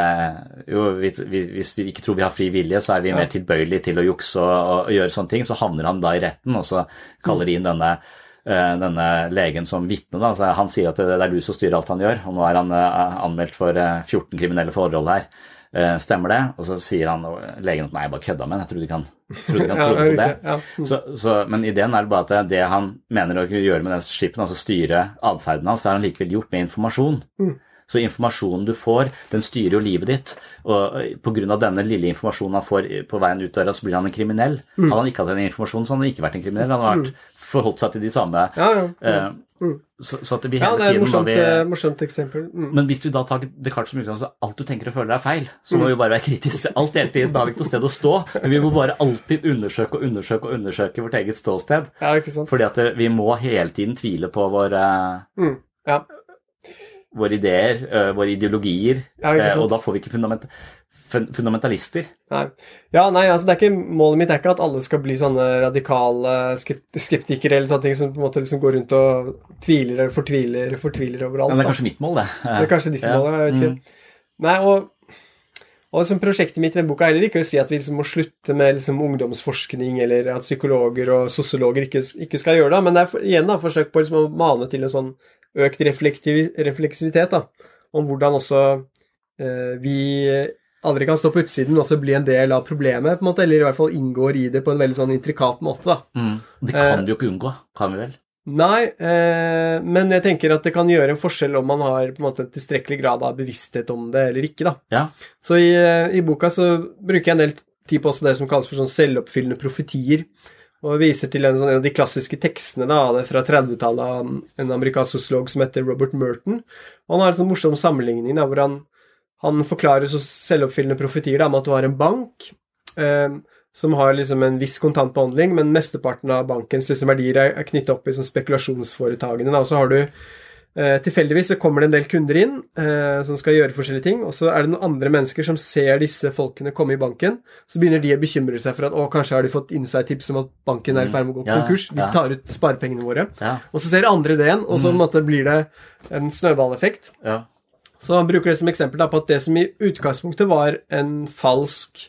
jo, Hvis vi ikke tror vi har fri vilje, så er vi mer tilbøyelige til å jukse og, og, gjøre sånne ting. Så havner han da i retten, og så kaller de inn denne Eh, denne legen som vitne. Altså, han sier at det er du som styrer alt han gjør, og nå er han eh, anmeldt for 14 eh, kriminelle forhold her. Stemmer det? Og så sier han legen at nei, jeg bare kødda med Jeg tror ikke kan, trodde, ikke han tro på det. Ja. Så, så, men ideen er bare at det han mener å gjøre med den skipen, altså styre atferden hans, det har han likevel gjort med informasjon. Mm. Så informasjonen du får, den styrer jo livet ditt. Og pga. denne lille informasjonen han får på veien ut døra, så blir han en kriminell. Mm. Hadde han ikke hatt den informasjonen, så hadde han ikke vært en kriminell. Han hadde vært mm forholdt seg til de samme. Ja, ja, ja. Mm. Så, så, at det blir hele ja, det er et morsomt, vi, eh, morsomt eksempel. Mm. Men hvis du da tar Descartes som utgangspunkt, alt du tenker og føler er feil, så må mm. vi bare være kritiske til alt hele tiden. Da har vi ikke noe sted å stå. Men vi må bare alltid undersøke og undersøke og undersøke vårt eget ståsted. Ja, ikke sant. Fordi at vi må hele tiden tvile på våre, mm. ja. våre ideer, våre ideologier, ja, og da får vi ikke fundament fundamentalister. Nei. Ja, nei, altså det er ikke, Målet mitt er ikke at alle skal bli sånne radikale skeptikere eller sånne ting som på en måte liksom går rundt og tviler eller fortviler, fortviler overalt. Men det er kanskje mitt mål, det. Det er kanskje ditt ja. mål, jeg vet ikke. Mm. Nei, og, og liksom prosjektet mitt i den boka er heller ikke å si at vi liksom må slutte med liksom ungdomsforskning, eller at psykologer og sosiologer ikke, ikke, skal gjøre det, men det er igjen da, forsøk på liksom å mane til en sånn økt refleksivitet da, om hvordan også eh, vi aldri kan stå på utsiden og også bli en del av problemet, på en måte, eller i hvert fall inngår i det på en veldig sånn intrikat måte. da. Mm. Det kan vi jo ikke unngå, kan vi vel? Nei, eh, men jeg tenker at det kan gjøre en forskjell om man har på en måte en tilstrekkelig grad av bevissthet om det eller ikke. da. Ja. Så i, eh, i, boka så bruker jeg en del tid på det som kalles for sånn selvoppfyllende profetier. Og viser til en, sånn, en av de klassiske tekstene da, fra 30-tallet av en amerikansk sosiolog som heter Robert Merton. Og han har en sånn morsom sammenligning da, hvor han han forklarer så selvoppfyllende profetier da, om at du har en bank, eh, som har liksom en viss kontantbehandling, men mesteparten av bankens liksom verdier er, er knytta opp i sånn spekulasjonsforetakene. Og så har du eh, tilfeldigvis så kommer det en del kunder inn eh, som skal gjøre forskjellige ting, og så er det noen andre mennesker som ser disse folkene komme i banken. Så begynner de å bekymre seg for at å, kanskje har de fått inside-tips om at banken er i ferd med å gå Mm. Ja, konkurs. Vi ja. tar ut sparepengene våre. Ja. Og så ser andre det igjen, og så mm. måte blir det en snøballeffekt. Ja. Så han bruker det som eksempel på at det som i utgangspunktet var en falsk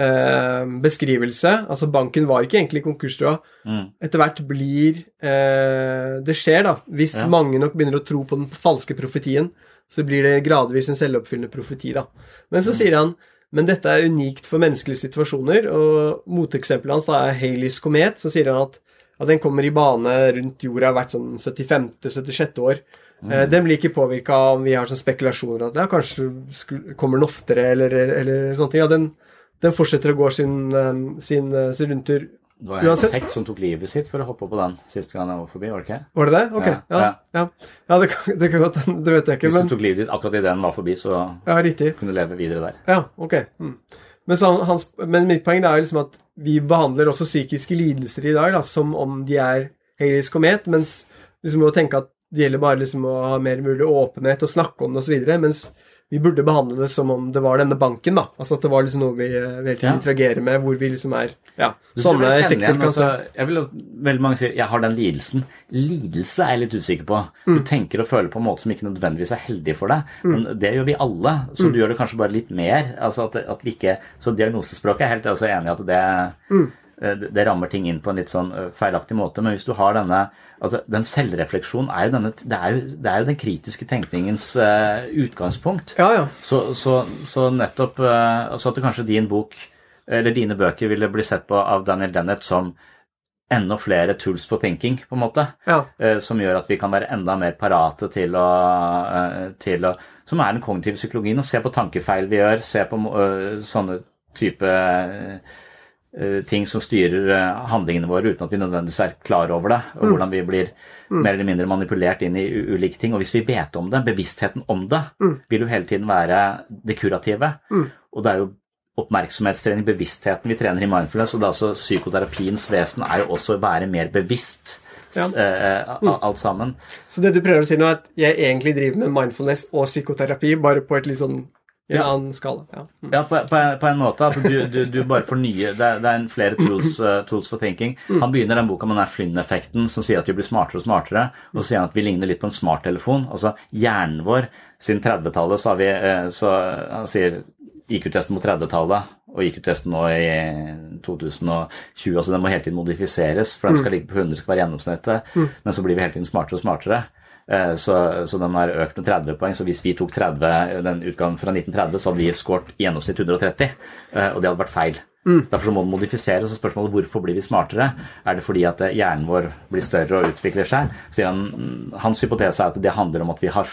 eh, beskrivelse, altså banken var ikke egentlig konkurstrua, Mm. etter hvert blir eh, Det skjer, da. Hvis Ja. mange nok begynner å tro på den falske profetien, så blir det gradvis en selvoppfyllende profeti, da. Men så sier han men dette er unikt for menneskelige situasjoner, og moteksempelet hans da er Haleys komet. Så sier han at, at den kommer i bane rundt jorda hvert sånn 75.-76. år. Eh, Den blir ikke påvirka om vi har sånn spekulasjoner at ja, kanskje kommer den oftere, eller, eller sånne ting. Ja, den, den fortsetter å gå sin, eh, sin, eh, sin rundtur. Det var en sekt som tok livet sitt for å hoppe på den siste gang jeg var forbi, var det ikke? Var det det? Ok. Ja, Ja, ja. ja det, kan, det kan godt hende. Det vet jeg ikke, Hvis du men tok livet ditt akkurat idet den var forbi, så Ja, kunne du leve videre der. Ja, ok. Mm. Men, så, hans, men mitt poeng er liksom at vi behandler også psykiske lidelser i dag da, som om de er Haleys komet, mens liksom å tenke at det gjelder bare liksom å ha mer mulig åpenhet og snakke om det osv., mens vi burde behandle det som om det var denne banken, da. Altså at det var liksom noe vi eh, hele tiden Ja. interagerer med, hvor vi liksom er Ja, sånne effekter igjen, kan altså, jeg vil, Veldig mange sier 'jeg har den lidelsen'. Lidelse er jeg litt usikker på. Mm. Du tenker og føler på en måte som ikke nødvendigvis er heldig for deg. Men det gjør vi alle, så Mm. du gjør det kanskje bare litt mer. altså at, at vi ikke, Så diagnosespråket er helt altså, enig i at det, Mm. Det, det rammer ting inn på en litt sånn eh, feilaktig måte. Men hvis du har denne altså Den selvrefleksjonen er jo, denne, det er jo, det er jo den kritiske tenkningens uh, utgangspunkt. Ja, ja. Så, så, så nettopp uh, Så at kanskje din bok, eller dine bøker, ville bli sett på av Daniel Dennett som enda flere tools for thinking, på en måte. ja. Uh, Som gjør at vi kan være enda mer parate til å, eh, til å Som er den kognitive psykologien. Å se på tankefeil vi gjør, se på eh, sånne type eh, eh, ting som styrer eh, handlingene våre uten at vi nødvendigvis er klar over det, og hvordan vi blir mer eller mindre manipulert inn i ulike ting. Og hvis vi vet om det, bevisstheten om det, vil jo hele tiden være det kurative. Og det er jo oppmerksomhetstrening, bevisstheten vi trener i mindfulness, og det er altså psykoterapiens vesen er jo også å være mer bevisst. Ja. Mm. alt sammen. Så det du prøver å si nå, er at jeg egentlig driver med mindfulness og psykoterapi, bare på et litt sånn i en Ja. annen skala. Ja. Mm. Ja, på, på, på en måte. At du, du, du bare fornyer Det det er en flere tools, uh, tools for thinking. Han begynner den boka med den Flynn-effekten som sier at vi blir smartere og smartere. Og så sier han at vi ligner litt på en smarttelefon. Altså hjernen vår Siden 30-tallet så har vi uh, Så han sier IQ-testen på 30-tallet og IQ-testen nå i 2020. altså Den må hele tiden modifiseres, for den skal ligge på 100, skal være gjennomsnittet. Men så blir vi hele tiden smartere og smartere. Eh, Så, så den har økt med 30 poeng. Så hvis vi tok 30, den utgangen fra 1930, så hadde vi skåret i gjennomsnitt 130. eh, Og det hadde vært feil. Derfor må den modifiseres. og Spørsmålet hvorfor blir vi smartere? Er det fordi at eh, hjernen vår blir større og utvikler seg? Han, mm, hans hypotese er at det handler om at vi har,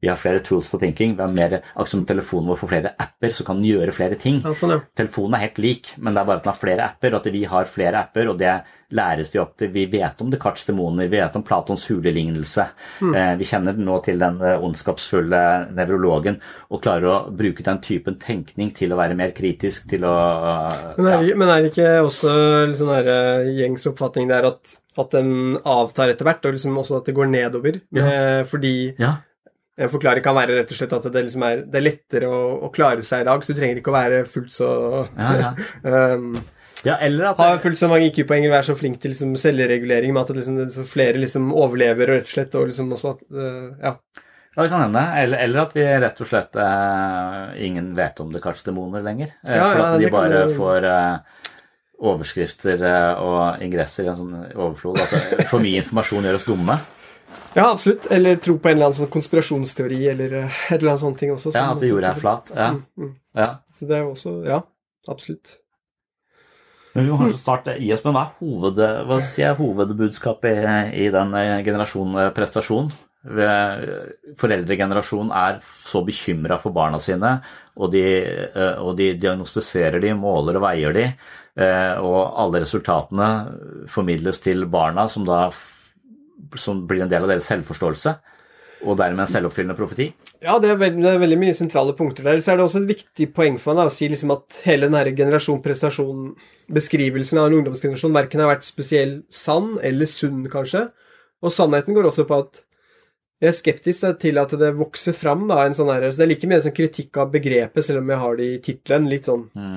vi har flere tools for thinking. Vi har mer, akkurat som telefonen vår får flere apper, så kan den gjøre flere ting. Ja, sånn, ja. Telefonen er helt lik, men det er bare at den har flere apper, og at vi har flere apper, og det læres vi opp til. Vi vet om Descartes' demoner, vi vet om Platons hulelignelse. Eh, vi kjenner nå til den eh, ondskapsfulle nevrologen, og klarer å bruke den typen tenkning til å være mer kritisk, til å eh, Men er, men er det ikke også litt sånn der, gjengs oppfatning der at, at den avtar etter hvert, og liksom også at det går nedover? Ja. fordi ja. En forklaring kan være rett og slett at det, liksom er, det er lettere å, å klare seg i dag, så du trenger ikke å være fullt så Ja, ja. um, ja, eller at Ha fullt så mange IQ-poeng og være så flink til liksom, selvregulering med at liksom, så flere liksom overlever, og rett og slett, og liksom også at uh, Ja. Ja, det kan hende. Eller, eller at vi rett og slett uh, ingen vet om Descartes' demoner lenger. Eh, Ja, for at de bare kan får eh, overskrifter eh, og ingresser i en sånn overflod. At for mye informasjon gjør oss dumme. Ja, absolutt. Eller tro på en eller annen sånn konspirasjonsteori eller eh, et eller annet sånt ting også. Ja, At jorda er flat. Ja. Mm, mm. ja. Så det er jo også Ja, absolutt. Men vi må kanskje starte i oss, men hva er hoved, hva sier jeg, hovedbudskapet i, i den generasjonen generasjon eh, prestasjon? Foreldregenerasjonen er så bekymra for barna sine, og de, eh, og de diagnostiserer de, måler og veier de, eh, og alle resultatene formidles til barna, som da som blir en del av deres selvforståelse, og dermed en selvoppfyllende profeti. Ja, det er, veldig, det er, veldig, mye sentrale punkter der. Så er det også et viktig poeng for meg da, å si liksom at hele den generasjon prestasjon, beskrivelsen av en ungdomsgenerasjon, verken har vært spesielt sann eller sunn, kanskje. Og sannheten går også på at jeg er skeptisk til at det vokser fram da, en sånn her Så det er like mye sånn kritikk av begrepet, selv om jeg har det i tittelen, litt sånn mm.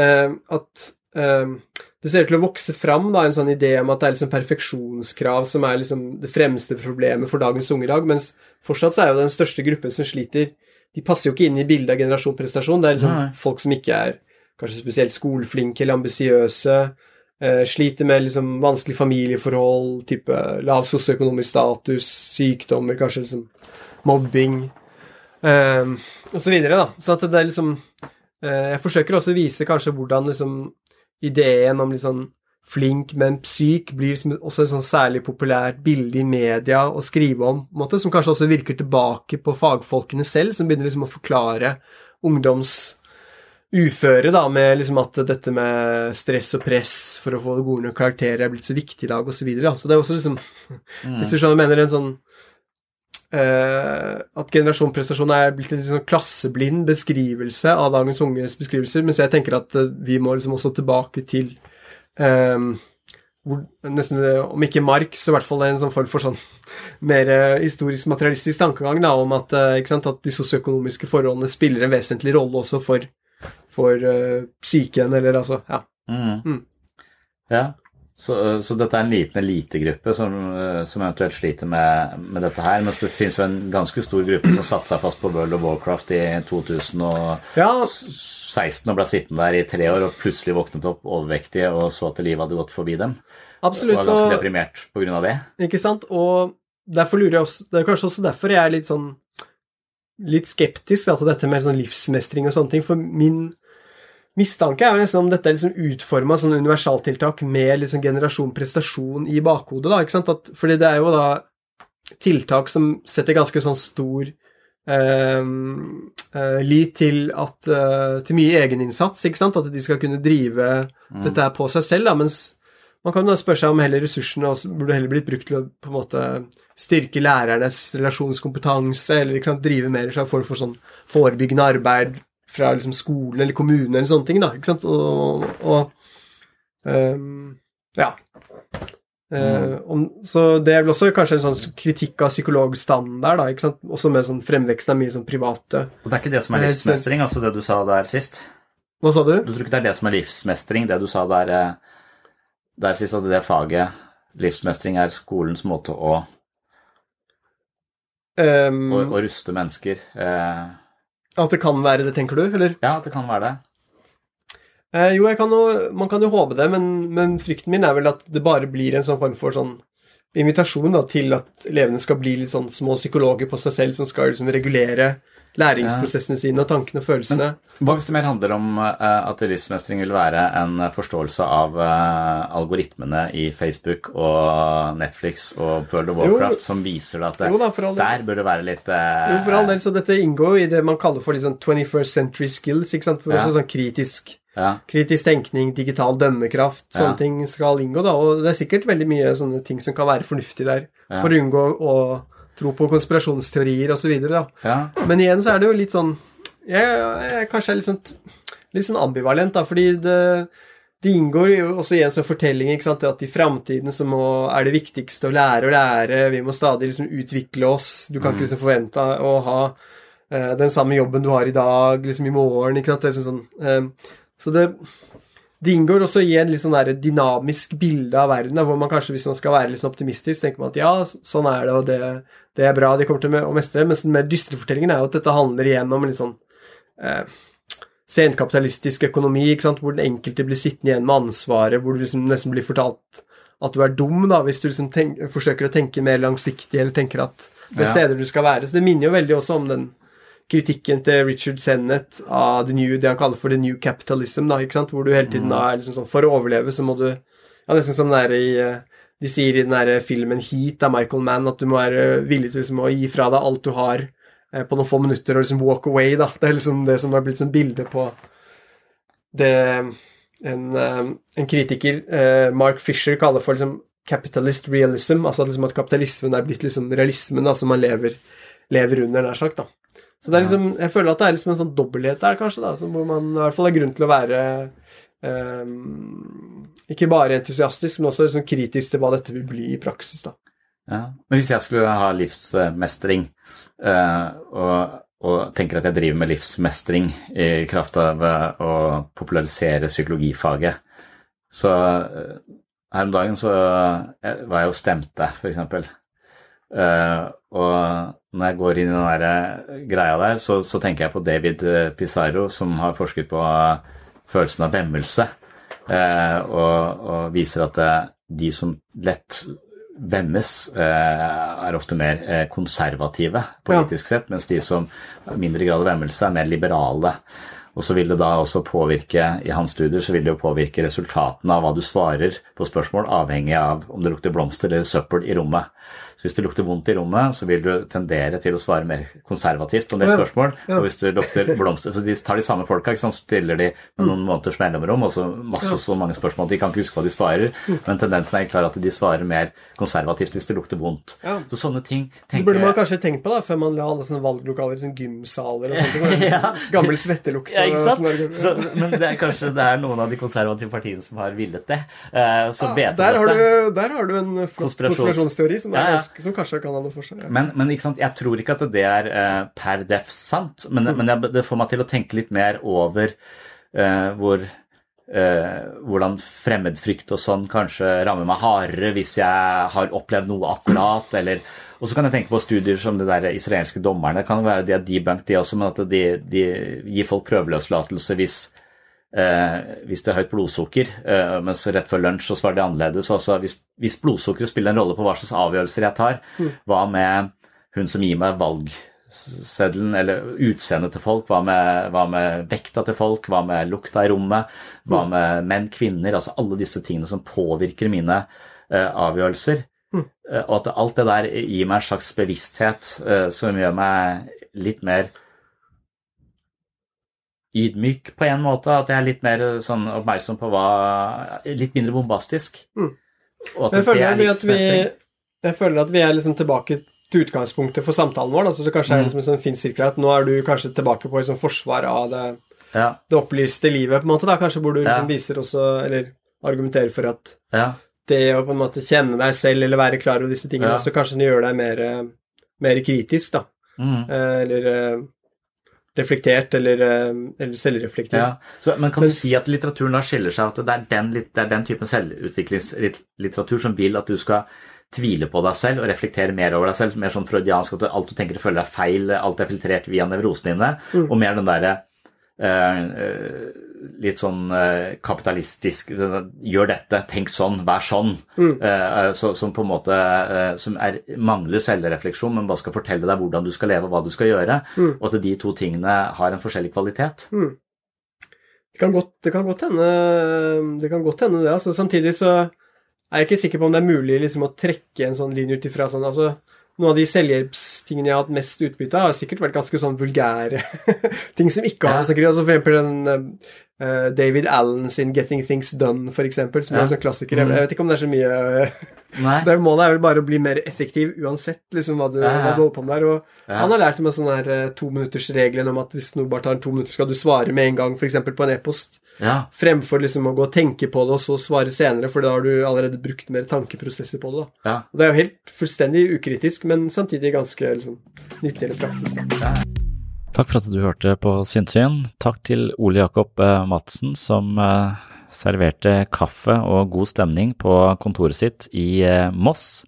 uh, At uh, det ser ut til å vokse fram da, en sånn idé om at det er liksom perfeksjonskrav som er liksom det fremste problemet for dagens unge i dag, mens fortsatt så er jo den største gruppen som sliter De passer jo ikke inn i bildet av generasjonprestasjon. Det er liksom Nei. folk som ikke er kanskje spesielt skoleflinke eller ambisiøse Eh, sliter med liksom vanskelige familieforhold, type lav sosioøkonomisk status, sykdommer, kanskje liksom mobbing eh, osv. Så, da. så at det er liksom eh, Jeg forsøker også å vise kanskje hvordan liksom ideen om liksom flink, men syk blir liksom også et sånn særlig populært bilde i media å skrive om, på en måte, som kanskje også virker tilbake på fagfolkene selv, som begynner liksom å forklare ungdoms uføre, da, med liksom at dette med stress og press for å få gode nok karakterer er blitt så viktig i dag, osv. Så, videre, så det er også liksom mm. Hvis du skjønner, mener en sånn At generasjon prestasjon er blitt en sånn klasseblind beskrivelse av dagens unges beskrivelser, mens jeg tenker at uh, vi må liksom også tilbake til um, hvor, nesten, om ikke Marx, så i hvert fall en sånn form for sånn mer historisk materialistisk tankegang da, om at, sant, at de sosioøkonomiske forholdene spiller en vesentlig rolle også for for uh, psyken, eller altså Ja. Mm. Mm. ja. Så, så, dette er en liten elitegruppe som, eh, som, eventuelt sliter med, med, dette her, mens det finnes jo en ganske stor gruppe som satte seg fast på World of Warcraft i 2016 og ble sittende der i tre år og plutselig våknet opp overvektige og så at livet hadde gått forbi dem. Absolutt. Og var ganske deprimert på grunn av det. Ikke sant. Og derfor lurer jeg også Det er kanskje også derfor jeg er litt sånn litt skeptisk til dette med sånn livsmestring og sånne ting, for min mistanke er jo nesten om dette er liksom utforma som universaltiltak med liksom generasjon prestasjon i bakhodet, da, ikke sant? At, fordi det er jo da tiltak som setter ganske sånn stor uh, uh, lit til at uh, til mye egeninnsats, ikke sant? At de skal kunne drive mm. dette her på seg selv, da, mens man kan da spørre seg om heller ressursene også burde heller blitt brukt til å på en måte styrke lærernes relasjonskompetanse, eller sant, drive mer en form for sånn forebyggende arbeid fra liksom skolen eller kommunen eller sånne ting, da, ikke sant, og, og um, ja. Mm. om, så det er vel også kanskje en sånn kritikk av psykologstandard, da, ikke sant, også med sånn fremveksten av mye sånn private Og det er ikke det som er livsmestring, altså det du sa der sist? Hva sa du? Du tror ikke det er det som er livsmestring, det du sa der eh, der sist at det faget, livsmestring, er skolens måte å um, å, å, ruste mennesker eh. At det kan være det, tenker du, eller? Ja, at det kan være det. Eh, jo, kan jo, man kan jo håpe det, men, men, frykten min er vel at det bare blir en sånn form for sånn invitasjon da, til at elevene skal bli litt sånn små psykologer på seg selv som skal liksom regulere læringsprosessene sine og tankene og følelsene. Men, hva hvis det mer handler om uh, at livsmestring vil være en forståelse av uh, algoritmene i Facebook og Netflix og World of Warcraft jo, som viser at det, jo, da, der bør det være litt uh, Jo, for all del, så dette inngår jo i det man kaller for liksom 21st century skills, ikke sant? Ja. Også sånn kritisk ja. Kritisk tenkning, digital dømmekraft, sånne ja. ting skal inngå. da, Og det er sikkert veldig mye sånne ting som kan være fornuftig der, ja. for å unngå å tro på konspirasjonsteorier osv. Ja. Men igjen så er det jo litt sånn Jeg, jeg kanskje er litt sånn, litt sånn ambivalent, da, fordi det, det inngår jo også i en sånn fortelling ikke sant, at i framtiden så må, er det viktigste å lære å lære, vi må stadig liksom utvikle oss, du kan mm. ikke liksom forvente å ha uh, den samme jobben du har i dag, liksom i morgen, ikke sant, det er sånn, uh, så det det inngår også i en litt sånn dynamisk bilde av verden, hvor man kanskje, hvis man skal være litt sånn optimistisk, tenker man at ja, sånn er det, og det, det er bra, de kommer til å mestre det. Mens den mer dystre fortellingen er jo at dette handler igjen om en litt sånn eh, senkapitalistisk økonomi, ikke sant, hvor den enkelte blir sittende igjen med ansvaret, hvor du liksom nesten blir fortalt at du er dum, da, hvis du liksom tenk, forsøker å tenke mer langsiktig, eller tenker at det er steder du skal være. Så det minner jo veldig også om den kritikken til Richard Sennett av the new, det han kaller for the new capitalism, da, ikke sant? hvor du hele tiden mm. da er liksom sånn For å overleve så må du ja, Nesten som den i eh, De sier i den derre filmen Heat av Michael Mann at du må være villig til liksom å gi fra deg alt du har eh, på noen få minutter, og liksom walk away, da. Det er liksom det som har blitt som bilde på det en, eh, en kritiker, Mark Fisher, kaller for liksom capitalist realism, altså at, liksom at kapitalismen er blitt liksom realismen da, som man lever, lever under, nær sagt. da. Så det er liksom, jeg føler at det er liksom en sånn dobbelthet der, kanskje, da, hvor man i hvert fall har grunn til å være um, ikke bare entusiastisk, men også liksom kritisk til hva dette vil bli i praksis. da. Ja. Men hvis jeg skulle ha livsmestring, uh, og, og, tenker at jeg driver med livsmestring i kraft av uh, å popularisere psykologifaget, så uh, her om dagen så var jeg jo stemte, f.eks. Uh, og når jeg går inn i den der eh, greia der, så, så, tenker jeg på David eh, Pizarro, som har forsket på følelsen av vemmelse, eh, og, og, viser at de som lett vemmes, eh, er ofte mer konservative politisk ja. sett, mens de som i mindre grad av vemmelse, er mer liberale. Og så vil det da også påvirke, i hans studier, så vil det jo påvirke resultatene av hva du svarer på spørsmål, avhengig av om det lukter blomster eller søppel i rommet. Så hvis det lukter vondt i rommet, så vil du tendere til å svare mer konservativt på en del spørsmål. Ja. Og hvis det lukter blomster Så de tar de samme folka, ikke sant? stiller de med noen mm. måneders mellomrom, og så masse så mange spørsmål at de kan ikke huske hva de svarer. Mm. Men tendensen er klar at de svarer mer konservativt hvis det lukter vondt. Ja. Så sånne ting tenker Det burde man kanskje tenkt på da, før man la alle sånne valglokaler som gymsaler og sånt. ja. Gammel svettelukt. Ja, ikke sant? Så, men det er kanskje det er noen av de konservative partiene som har villet det. Uh, så ja, der, har du, der har du en flott konspirasjonsteori som er ganske som kanskje kan ha noe for seg. Ja. Men, men jeg tror ikke at det er uh, per def sant, men, mm. men det, det, får meg til å tenke litt mer over uh, hvor uh, hvordan fremmedfrykt og sånn kanskje rammer meg hardere hvis jeg har opplevd noe akkurat, eller og så kan jeg tenke på studier som det der israelske dommerne. Det kan være de har debunked, de også, men at de, de gir folk prøveløslatelse hvis eh, hvis det er høyt blodsukker, eh, mens rett før lunsj så svarer de annerledes. Altså, hvis, hvis blodsukkeret spiller en rolle på hva slags avgjørelser jeg tar, mm. hva med hun som gir meg valgseddelen eller utseendet til folk, hva med, hva med, vekta til folk, hva med lukta i rommet, hva mm. med menn, kvinner, altså alle disse tingene som påvirker mine eh, avgjørelser. Mm. Eh, og at alt det der gir meg en slags bevissthet eh, som gjør meg litt mer ydmyk på en måte. At jeg er litt mer sånn oppmerksom på hva Litt mindre bombastisk. Mm. At jeg, føler det er vi, jeg føler at vi er liksom tilbake til utgangspunktet for samtalen vår. Altså det kanskje er mm. liksom en sånn fin sirkel at nå er du kanskje tilbake på liksom forsvaret av det, ja. det, opplyste livet, på en måte, da, kanskje, hvor du liksom ja. viser også, eller argumenterer for at ja. det å på en måte kjenne deg selv eller være klar over disse tingene også kanskje gjør deg mer, mer kritisk, da. Mm. Eh, eller eh, reflektert eller, eh, eller selvreflektert. Ja, så, men kan du si at litteraturen da skiller seg, at det er den, det er den typen selvutviklingslitteratur som vil at du skal tvile på deg selv og reflektere mer over deg selv, mer sånn freudiansk at alt du tenker og føler er feil, alt er filtrert via nevrosene dine, mm. og mer den derre litt sånn uh, kapitalistisk Gjør dette, tenk sånn, vær sånn. Mm. Så, som på en måte som er, mangler selvrefleksjon, men bare skal fortelle deg hvordan du skal leve, og hva du skal gjøre. Mm. Og at de to tingene har en forskjellig kvalitet. Mm. Det, kan godt, det, kan godt, hende det. kan godt hende det. Altså, samtidig så er jeg ikke sikker på om det er mulig liksom, å trekke en sånn linje ut ifra sånn altså, noen av de selvhjelpstingene jeg har hatt mest utbytte av, har sikkert vært ganske sånn vulgære ting som ikke har ja. altså, For eksempel den uh, David Allen sin 'Getting Things Done', eksempel, som ja. er en sånn klassiker. Mm. jeg vet ikke om det er så mye uh, Målet er vel bare å bli mer effektiv uansett liksom, hva, du, ja, hva du holder på med der. Og han har lært meg sånn her uh, tominuttersregelen om at hvis noe bare tar to minutter, skal du svare med en gang, f.eks. på en e-post. Fremfor liksom å gå og tenke på det og så svare senere, for da har du allerede brukt mer tankeprosesser på det. da. Og det er jo helt fullstendig ukritisk, men samtidig ganske liksom, nyttig eller praktisk. da. Takk for at du hørte på Sinnsyn. Takk til Ole Jakob eh, Madsen som eh, serverte kaffe og god stemning på kontoret sitt i eh, Moss.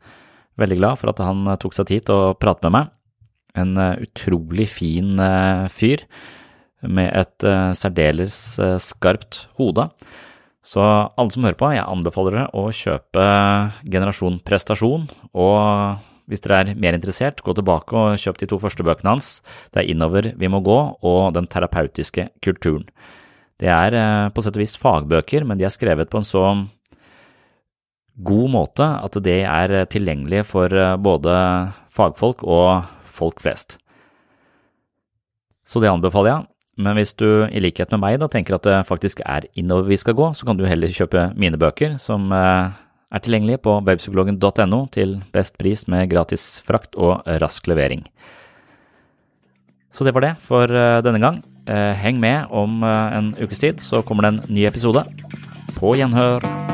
Veldig glad for at han tok seg tid til å prate med meg. En utrolig fin fyr med et særdeles skarpt hode. Så alle som hører på, jeg anbefaler dere å kjøpe Generasjon prestasjon og hvis dere er mer interessert, gå tilbake og kjøp de to første bøkene hans. Det er Innover vi må gå og Den terapeutiske kulturen. Det er eh, på sett og vis fagbøker, men de er skrevet på en så god måte at det er tilgjengelig for eh, både fagfolk og folk flest. Så det anbefaler jeg. Men hvis du i likhet med meg da tenker at det faktisk er innover vi skal gå, så kan du heller kjøpe mine bøker, som eh, er tilgjengelig på webpsykologen.no til best pris med gratis frakt og rask levering. Så det var det for eh, denne gang. Eh, heng med om eh, en ukes tid, så kommer det en ny episode. På gjenhør.